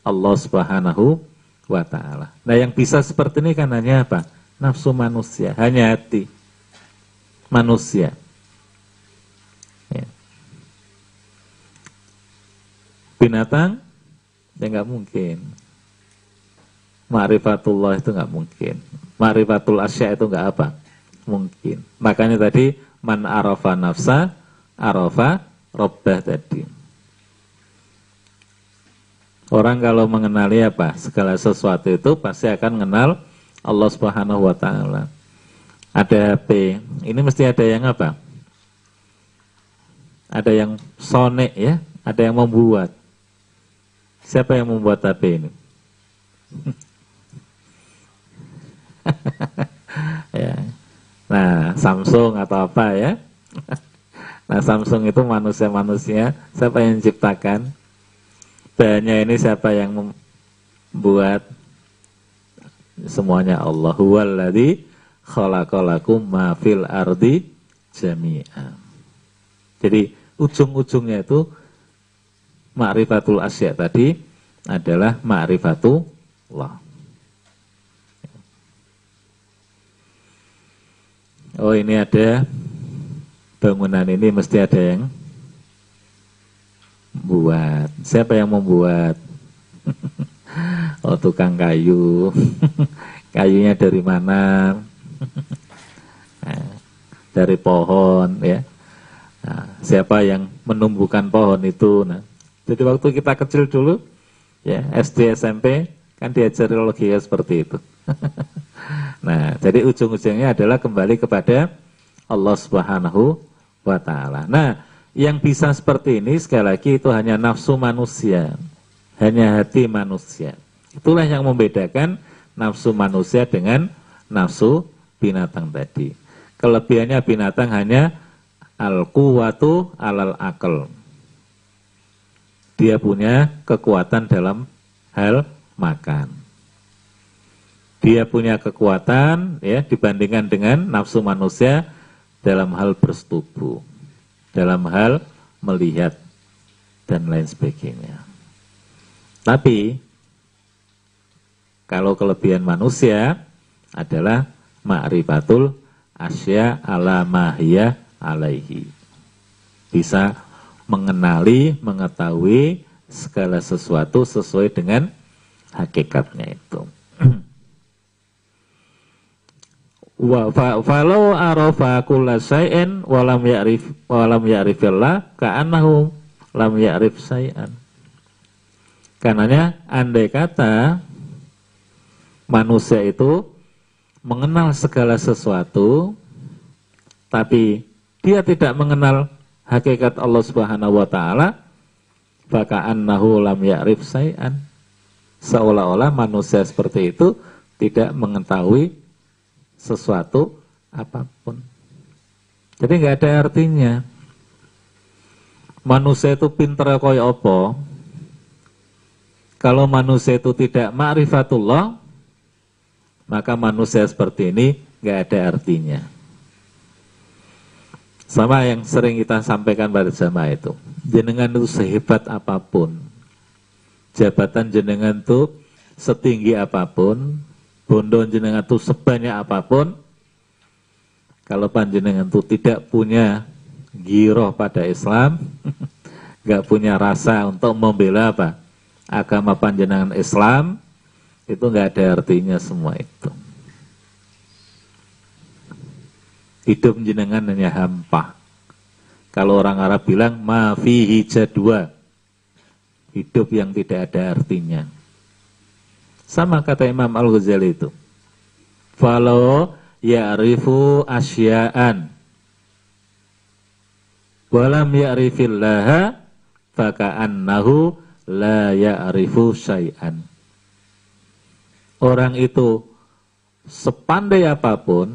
Allah Subhanahu wa taala. Nah, yang bisa seperti ini kan hanya apa? Nafsu manusia, hanya hati manusia. Ya. Binatang ya nggak mungkin. Ma'rifatullah itu nggak mungkin. Ma'rifatul asya itu nggak apa? Mungkin. Makanya tadi man arafa nafsa arafa robbah tadi. Orang kalau mengenali apa? Segala sesuatu itu pasti akan mengenal Allah Subhanahu wa taala. Ada HP, ini mesti ada yang apa? Ada yang sonek ya, ada yang membuat. Siapa yang membuat HP ini? ya. Nah, Samsung atau apa ya? nah, Samsung itu manusia-manusia, siapa yang menciptakan? Bahannya ini siapa yang membuat? Semuanya Allah. Huwaladzi khalaqalakum ma fil ardi jami'an. Jadi ujung-ujungnya itu ma'rifatul asya tadi adalah ma'rifatullah. Oh ini ada bangunan ini mesti ada yang buat. Siapa yang membuat? oh tukang kayu. Kayunya dari mana? nah, dari pohon ya. Nah, siapa yang menumbuhkan pohon itu? Nah, jadi waktu kita kecil dulu, ya SD SMP kan diajari logika seperti itu. nah, jadi ujung-ujungnya adalah kembali kepada Allah Subhanahu wa taala. Nah, yang bisa seperti ini sekali lagi itu hanya nafsu manusia, hanya hati manusia. Itulah yang membedakan nafsu manusia dengan nafsu binatang tadi. Kelebihannya binatang hanya al-quwatu alal akal. Dia punya kekuatan dalam hal makan. Dia punya kekuatan ya dibandingkan dengan nafsu manusia dalam hal bersetubuh, dalam hal melihat dan lain sebagainya. Tapi kalau kelebihan manusia adalah ma'rifatul asya ala mahya alaihi. Bisa mengenali, mengetahui segala sesuatu sesuai dengan hakikatnya itu. Wa falau arafa kulla syai'in wa lam ya'rif wa lam ya'rifillah ka'annahu lam ya'rif syai'an. Karenanya andai kata manusia itu mengenal segala sesuatu, tapi dia tidak mengenal hakikat Allah Subhanahu wa taala, nahu lam ya'rif say'an. Seolah-olah manusia seperti itu tidak mengetahui sesuatu apa pun. Jadi nggak ada artinya. Manusia itu pinter kaya apa? Kalau manusia itu tidak ma'rifatullah, maka manusia seperti ini nggak ada artinya. Sama yang sering kita sampaikan pada jamaah itu, jenengan itu sehebat apa pun, jabatan jenengan itu setinggi apa pun, bondo jenengan itu sebanyak apa pun, kalau panjenengan itu tidak punya giroh pada Islam, nggak punya rasa untuk membela apa agama panjenengan Islam, itu nggak ada artinya semua itu. Hidup jenengan hanya hampa. Kalau orang Arab bilang mafihi jadwa. Hidup yang tidak ada artinya. Sama kata Imam Al-Ghazali itu. Falo ya'rifu asya'an. Walam ya'rifillaha faka'annahu la ya'rifu syai'an orang itu sepandai apa pun,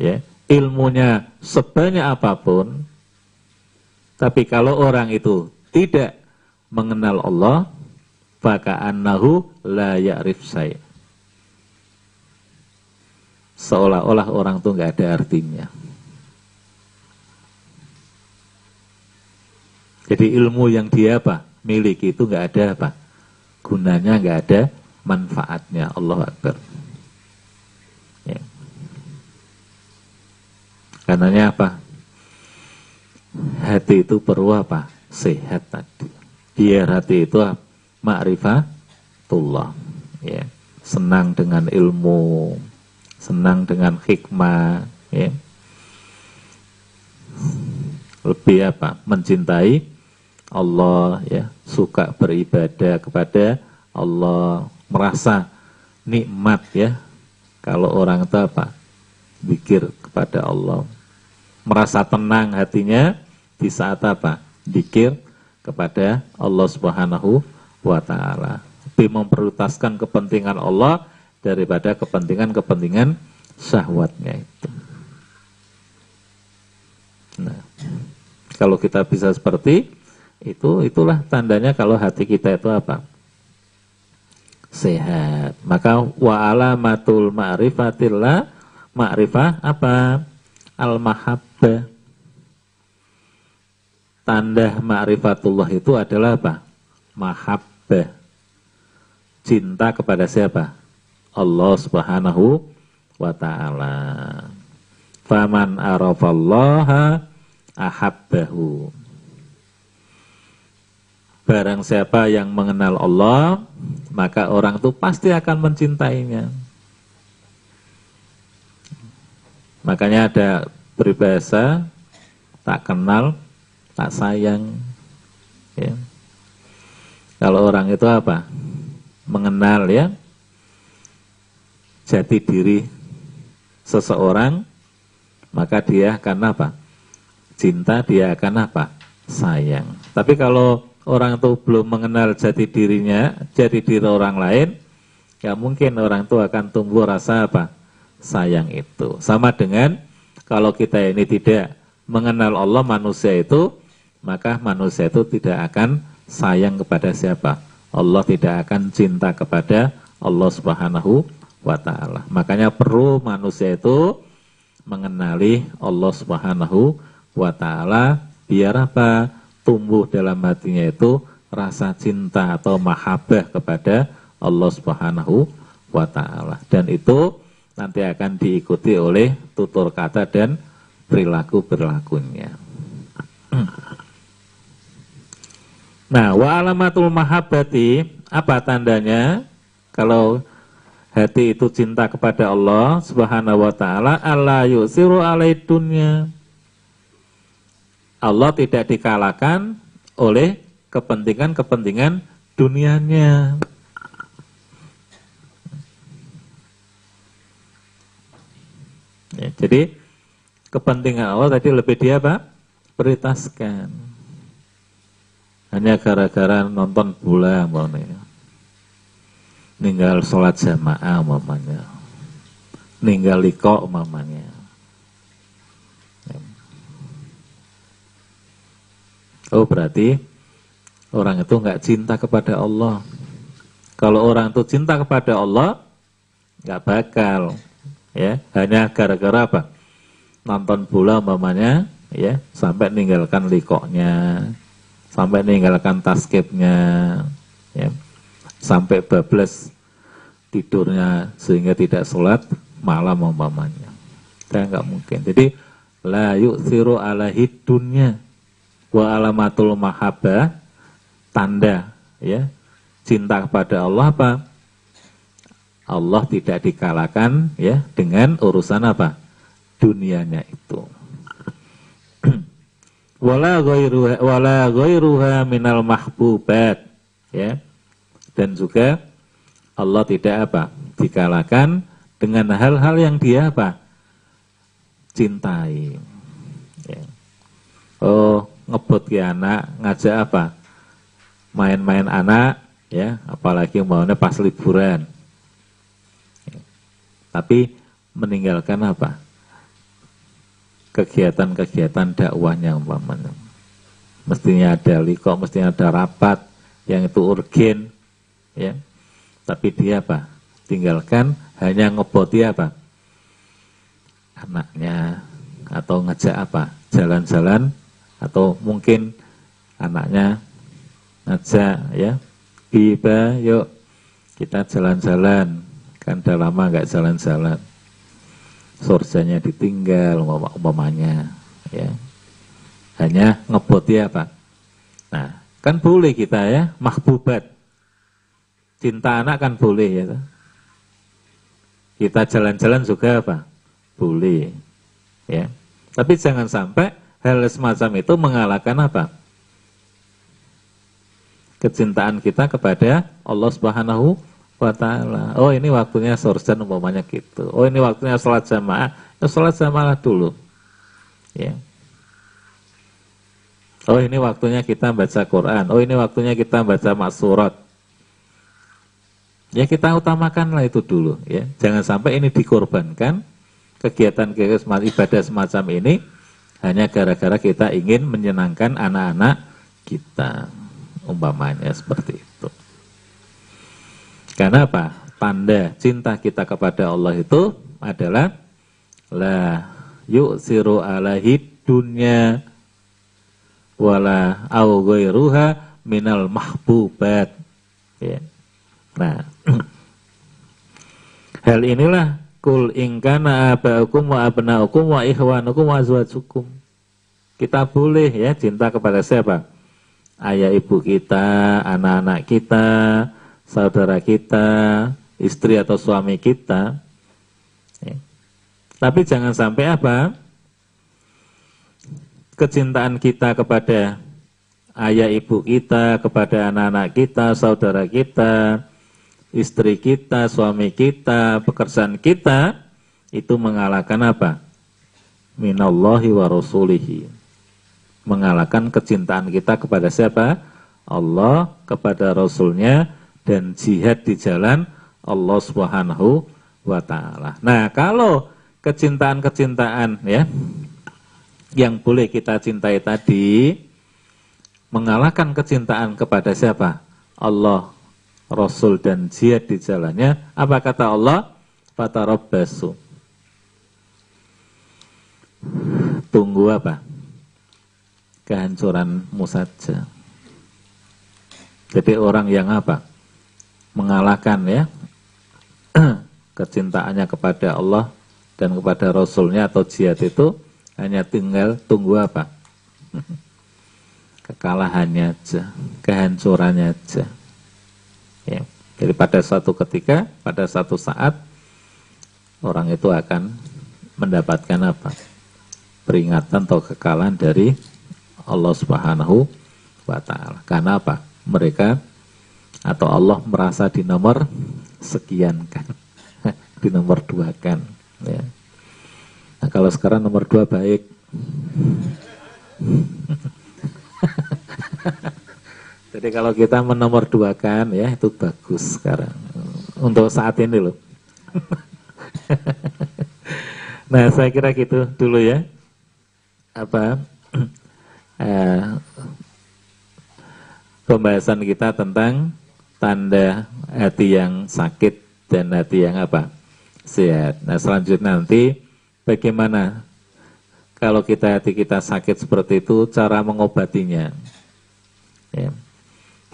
ya, ilmunya sebanyak apa pun, tapi kalau orang itu tidak mengenal Allah, faka'annahu la ya'rif saya seolah-olah orang tuh nggak ada artinya. Jadi ilmu yang dia apa? Miliki itu nggak ada apa? Gunanya nggak ada manfaatnya. Allah Akbar. Ya. karenanya apa? Hati itu perlu apa? Sehat tadi. Biar hati itu ma'rifatullah. Ya. Senang dengan ilmu senang dengan hikmah ya. Lebih apa? Mencintai Allah ya. Suka beribadah kepada Allah merasa nikmat ya. Kalau orang itu apa? Kepada Allah. Merasa tenang hatinya di saat apa? Pikir kepada Allah Subhanahu wa taala lebih memprioritaskan kepentingan Allah daripada kepentingan-kepentingan syahwatnya itu nah kalau kita bisa seperti itu itulah tandanya kalau hati kita itu apa? Sehat. Maka wa alamatul ma'rifatillah ma'rifah apa? Al-mahabbah. Tanda ma'rifatullah itu adalah apa? Mahabbah. Cinta kepada siapa? Allah Subhanahu wa taala. Faman arafallaha ahabbahu. Barang siapa yang mengenal Allah, maka orang itu pasti akan mencintainya. Makanya ada peribahasa tak kenal, tak sayang. Ya. Kalau orang itu apa? Mengenal ya jati diri seseorang, maka dia akan apa? Cinta, dia akan apa? Sayang. Tapi kalau orang itu belum mengenal jati dirinya, jati diri orang lain, ya mungkin orang itu akan tumbuh rasa apa? Sayang itu. Sama dengan kalau kita ini tidak mengenal Allah manusia itu, maka manusia itu tidak akan sayang kepada siapa? Allah tidak akan cinta kepada Allah Subhanahu wa taala. Makanya perlu manusia itu mengenali Allah Subhanahu wa taala biar apa? tumbuh dalam hatinya itu rasa cinta atau mahabbah kepada Allah Subhanahu wa taala. Dan itu nanti akan diikuti oleh tutur kata dan perilaku-perilakunya. Nah, wa alamatul mahabbati apa tandanya? Kalau hati itu cinta kepada Allah Subhanahu wa taala, Allah yusiru alaidunya Allah tidak dikalahkan oleh kepentingan-kepentingan dunianya. Ya, jadi kepentingan Allah tadi lebih dia apa? Prioritaskan. Hanya gara-gara nonton bola umpamanya. Ninggal sholat jamaah umpamanya. Ninggal liko umpamanya. Oh berarti orang itu nggak cinta kepada Allah. Kalau orang itu cinta kepada Allah, nggak bakal, ya hanya gara-gara apa? Nonton bola umpamanya, ya sampai ninggalkan likoknya, sampai ninggalkan taskipnya, ya. Sampai bablas tidurnya sehingga tidak sholat malam umpamanya. Saya nggak mungkin. Jadi la yu'thiru ala hidunya wa alamatul mahabbah tanda ya. Cinta kepada Allah apa? Allah tidak dikalahkan ya dengan urusan apa? Dunianya itu wala ghairuha wala ghairuha minal mahbubat ya dan juga Allah tidak apa dikalahkan dengan hal-hal yang dia apa cintai ya. oh ngebut ke anak, ngajak apa? Main-main anak, ya, apalagi maunya pas liburan. Ya. Tapi meninggalkan apa? Kegiatan-kegiatan dakwahnya umpamanya. Mestinya ada liko, mestinya ada rapat yang itu urgen, ya. Tapi dia apa? Tinggalkan hanya ngeboti apa? Anaknya atau ngejak apa? Jalan-jalan atau mungkin anaknya ngajak ya. Biba, yuk kita jalan-jalan. Kan udah lama nggak jalan-jalan. Surjanya ditinggal umpamanya ya. Hanya ngeboti apa? Nah, kan boleh kita ya, mahbubat. Cinta anak kan boleh ya. Kita jalan-jalan juga apa? Boleh. Ya. Tapi jangan sampai hal semacam itu mengalahkan apa? Kecintaan kita kepada Allah Subhanahu wa taala. Oh, ini waktunya sorjan umpamanya gitu. Oh, ini waktunya sholat jamaah. Ya sholat jamaah dulu. Ya. Oh, ini waktunya kita baca Quran. Oh, ini waktunya kita baca maksurat. Ya kita utamakanlah itu dulu ya. Jangan sampai ini dikorbankan kegiatan-kegiatan ibadah semacam ini hanya gara-gara kita ingin menyenangkan anak-anak kita. Umpamanya seperti itu. Karena apa? Tanda cinta kita kepada Allah itu adalah la yu'siru alahi dunya wala au ghairuha minal mahbubat. Ya. Nah, hal inilah kul ingkana abaukum wa abnaukum wa ikhwanukum wa azwajukum. Kita boleh ya cinta kepada siapa? Ayah ibu kita, anak-anak kita, saudara kita, istri atau suami kita. Ya. Tapi jangan sampai apa? Kecintaan kita kepada ayah ibu kita, kepada anak-anak kita, saudara kita, istri kita, suami kita, pekerjaan kita itu mengalahkan apa? Minallahi wa rasulihi. Mengalahkan kecintaan kita kepada siapa? Allah, kepada Rasulnya, dan jihad di jalan Allah Subhanahu wa taala. Nah, kalau kecintaan-kecintaan ya yang boleh kita cintai tadi mengalahkan kecintaan kepada siapa? Allah, Rasul dan jihad di jalannya, apa kata Allah? Fatarabbasu. Tunggu apa? Kehancuranmu saja. Jadi orang yang apa? Mengalahkan ya kecintaannya kepada Allah dan kepada Rasulnya atau jihad itu hanya tinggal tunggu apa? Kekalahannya aja, kehancurannya aja. Ya. Jadi pada suatu ketika, pada satu saat orang itu akan mendapatkan apa? Peringatan atau kekalahan dari Allah Subhanahu wa taala. Karena apa? Mereka atau Allah merasa di nomor sekian kan. di nomor dua kan ya. Nah, kalau sekarang nomor dua baik Jadi kalau kita menomor dua kan ya itu bagus sekarang untuk saat ini loh. nah saya kira gitu dulu ya apa eh, pembahasan kita tentang tanda hati yang sakit dan hati yang apa sehat. Nah selanjutnya nanti bagaimana kalau kita hati kita sakit seperti itu cara mengobatinya. Ya.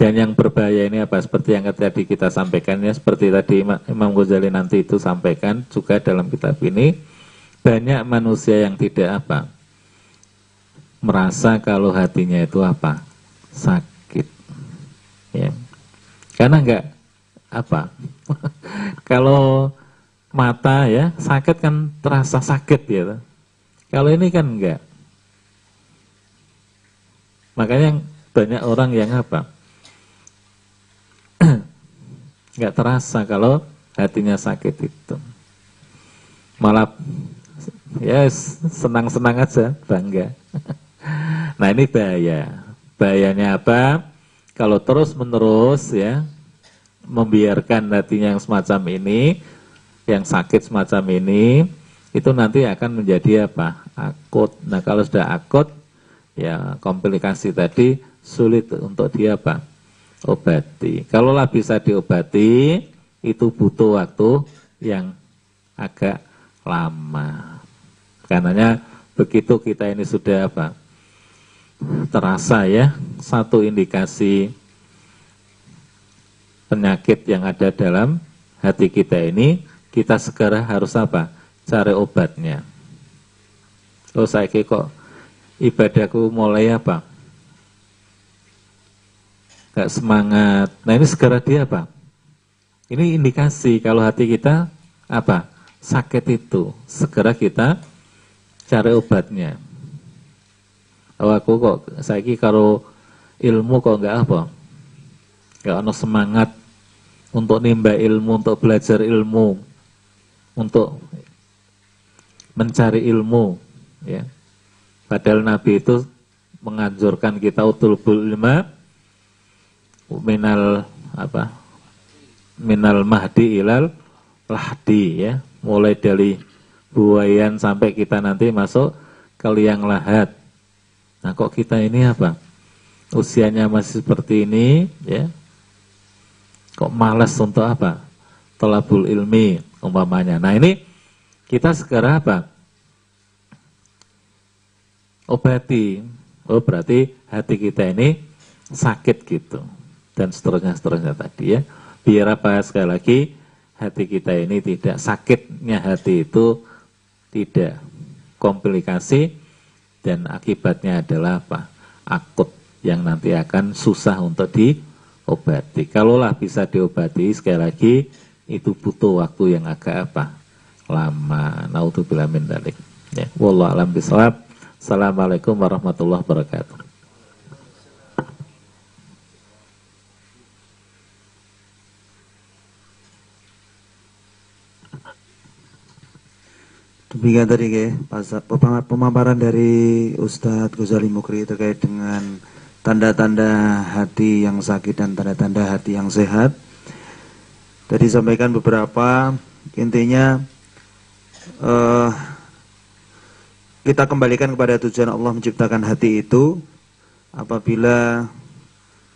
Dan yang berbahaya ini apa? Seperti yang tadi kita sampaikan ya, seperti tadi Imam Ghazali nanti itu sampaikan juga dalam kitab ini, banyak manusia yang tidak apa? Merasa kalau hatinya itu apa? Sakit. Ya. Karena enggak apa? kalau mata ya sakit kan terasa sakit ya. Kalau ini kan enggak. Makanya banyak orang yang apa? nggak terasa kalau hatinya sakit itu. Malah ya senang-senang aja, bangga. nah ini bahaya. Bahayanya apa? Kalau terus-menerus ya membiarkan hatinya yang semacam ini, yang sakit semacam ini, itu nanti akan menjadi apa? Akut. Nah kalau sudah akut, ya komplikasi tadi sulit untuk dia apa? obati. Kalaulah bisa diobati, itu butuh waktu yang agak lama. Karenanya begitu kita ini sudah apa? Terasa ya, satu indikasi penyakit yang ada dalam hati kita ini, kita segera harus apa? Cari obatnya. Oh saya kok ibadahku mulai apa? Gak semangat. Nah ini segera dia apa? Ini indikasi kalau hati kita apa? Sakit itu. Segera kita cari obatnya. Oh aku kok saya kalau ilmu kok nggak apa? Gak ada semangat untuk nimba ilmu, untuk belajar ilmu, untuk mencari ilmu, ya. Padahal Nabi itu menganjurkan kita utul ilma minal apa minal mahdi ilal lahdi ya mulai dari buayan sampai kita nanti masuk ke liang lahat nah kok kita ini apa? Usianya masih seperti ini ya. Kok malas untuk apa? Tolabul ilmi umpamanya. Nah ini kita sekarang apa? Obati. Oh berarti hati kita ini sakit gitu. Dan seterusnya seterusnya tadi ya. Biar apa? Sekali lagi hati kita ini tidak sakitnya hati itu tidak. Komplikasi dan akibatnya adalah apa? akut yang nanti akan susah untuk diobati. Kalaulah bisa diobati sekali lagi itu butuh waktu yang agak apa? lama. Naudzubillah min dzalik. Ya, wallahu alam bisawab. Assalamualaikum warahmatullahi wabarakatuh.
Demikian tadi ke pemaparan dari Ustadz Ghazali Mukri terkait dengan tanda-tanda hati yang sakit dan tanda-tanda hati yang sehat. Tadi sampaikan beberapa intinya uh, kita kembalikan kepada tujuan Allah menciptakan hati itu apabila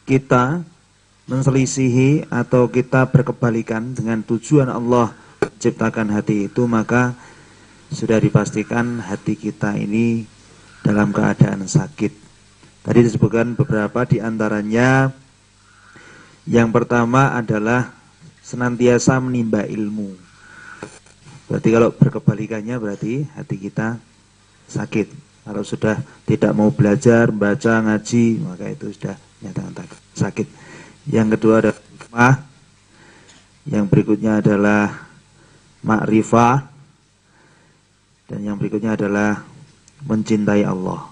kita menselisihi atau kita berkebalikan dengan tujuan Allah menciptakan hati itu maka sudah dipastikan hati kita ini dalam keadaan sakit. Tadi disebutkan beberapa di antaranya yang pertama adalah senantiasa menimba ilmu. Berarti kalau berkebalikannya berarti hati kita sakit. Kalau sudah tidak mau belajar, baca, ngaji, maka itu sudah nyatakan sakit. Yang kedua adalah Yang berikutnya adalah makrifah dan yang berikutnya adalah mencintai Allah.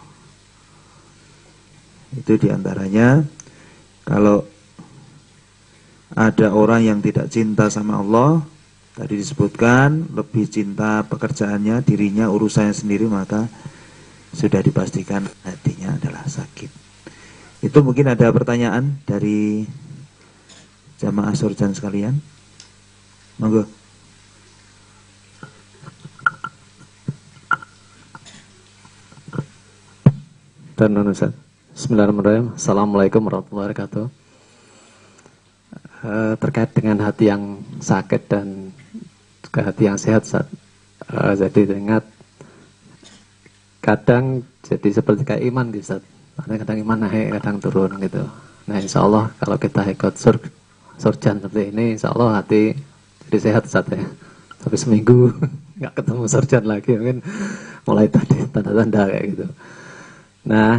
Itu di antaranya kalau ada orang yang tidak cinta sama Allah, tadi disebutkan lebih cinta pekerjaannya, dirinya, urusannya sendiri, maka sudah dipastikan hatinya adalah sakit. Itu mungkin ada pertanyaan dari jamaah surjan sekalian. Monggo.
Dan non Ustaz. Bismillahirrahmanirrahim. Assalamualaikum warahmatullahi wabarakatuh. E, terkait dengan hati yang sakit dan ke hati yang sehat Ustaz. E, jadi ingat kadang jadi seperti kayak iman gitu Ustaz. Kadang, iman naik, kadang turun gitu. Nah insya Allah kalau kita ikut sur surjan seperti ini, insya Allah hati jadi sehat Ustaz ya. Tapi seminggu nggak ketemu surjan lagi mungkin mulai tadi tanda-tanda kayak gitu. Nah,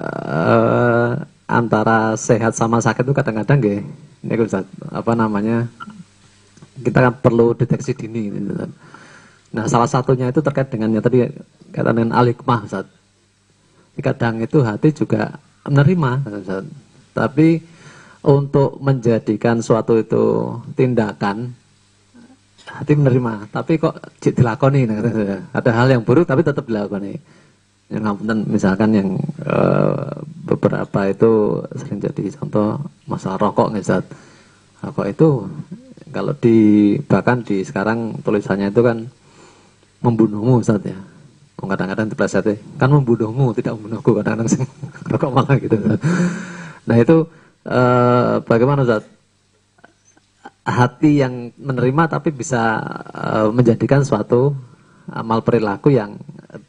uh, antara sehat sama sakit itu kadang-kadang gak, ini apa namanya? Kita kan perlu deteksi dini gitu. Nah, salah satunya itu terkait dengan yang tadi kata dengan alikmah Ustaz. Kadang itu hati juga menerima Ustaz. Tapi untuk menjadikan suatu itu tindakan hati menerima, tapi kok dilakoni nah, ada hal yang buruk tapi tetap dilakoni yang ngapunten misalkan yang uh, beberapa itu sering jadi contoh masalah rokok nih Zat. Rokok itu kalau di bahkan di sekarang tulisannya itu kan membunuhmu Zat ya. Kadang-kadang diplesetnya kan membunuhmu tidak membunuhku kadang-kadang rokok malah gitu. Nah itu eh, bagaimana Ustaz? Hati yang menerima tapi bisa eh, menjadikan suatu amal perilaku yang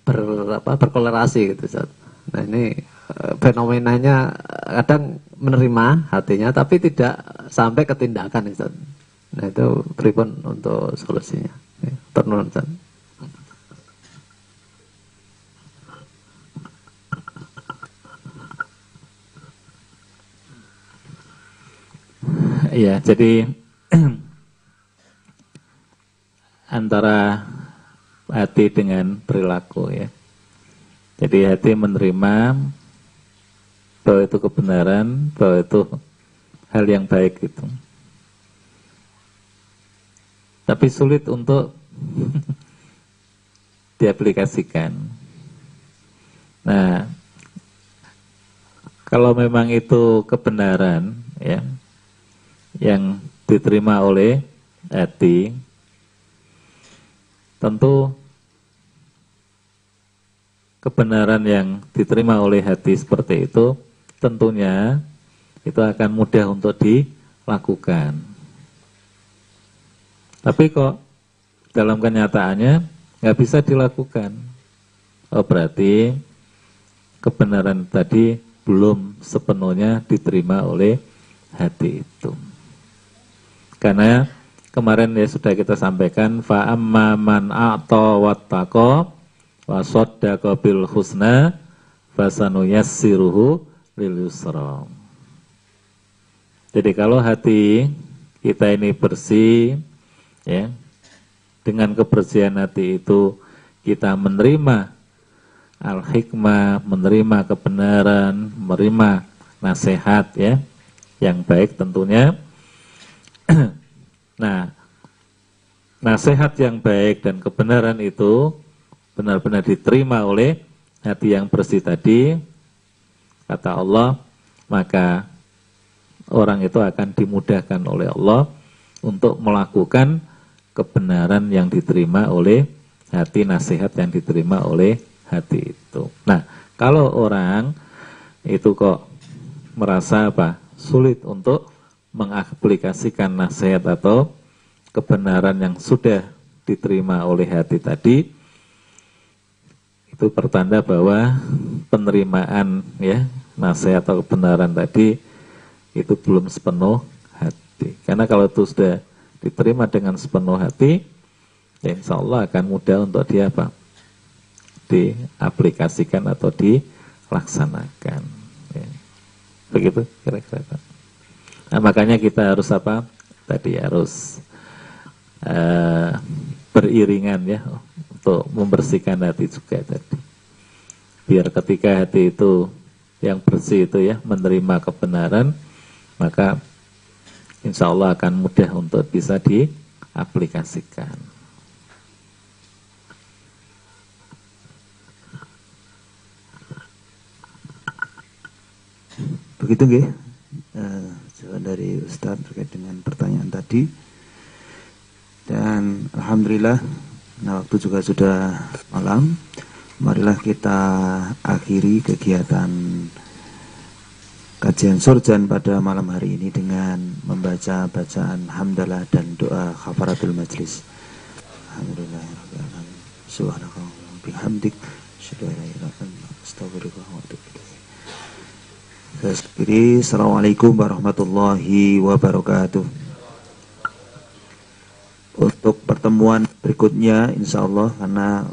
ber, apa, berkolerasi gitu Ustaz. Nah ini eh, fenomenanya kadang menerima hatinya tapi tidak sampai ke tindakan Ustaz. Nah itu pripun untuk solusinya. Ya, Turun Ustaz.
Iya, jadi antara hati dengan perilaku ya. Jadi hati menerima bahwa itu kebenaran, bahwa itu hal yang baik itu. Tapi sulit untuk diaplikasikan. Nah, kalau memang itu kebenaran ya, yang diterima oleh hati tentu kebenaran yang diterima oleh hati seperti itu tentunya itu akan mudah untuk dilakukan. Tapi kok dalam kenyataannya nggak bisa dilakukan? Oh berarti kebenaran tadi belum sepenuhnya diterima oleh hati itu. Karena kemarin ya sudah kita sampaikan fa amma man a'ta wattaqa wa saddaqa bil husna fasanuyassiruhu lil yusra. Jadi kalau hati kita ini bersih ya dengan kebersihan hati itu kita menerima al-hikmah, menerima kebenaran, menerima nasihat ya yang baik tentunya nah, nasihat yang baik dan kebenaran itu benar-benar diterima oleh hati yang bersih tadi, kata Allah, maka orang itu akan dimudahkan oleh Allah untuk melakukan kebenaran yang diterima oleh hati, nasihat yang diterima oleh hati itu. Nah, kalau orang itu kok merasa apa? Sulit untuk mengaplikasikan nasihat atau kebenaran yang sudah diterima oleh hati tadi itu pertanda bahwa penerimaan ya nasihat atau kebenaran tadi itu belum sepenuh hati karena kalau itu sudah diterima dengan sepenuh hati ya insya Allah akan mudah untuk dia apa diaplikasikan atau dilaksanakan ya. begitu kira-kira Nah, makanya kita harus apa? Tadi harus uh, beriringan ya untuk membersihkan hati juga tadi. Biar ketika hati itu yang bersih itu ya menerima kebenaran, maka insya Allah akan mudah untuk bisa diaplikasikan.
Begitu nggih. Uh, dari Ustadz terkait dengan pertanyaan tadi dan Alhamdulillah nah waktu juga sudah malam. Marilah kita akhiri kegiatan kajian surjan pada malam hari ini dengan membaca bacaan hamdalah dan doa khafaratul majlis. Alhamdulillah Subhanakallah bihamdik. Assalamualaikum warahmatullahi wabarakatuh. Untuk pertemuan berikutnya, insya Allah, karena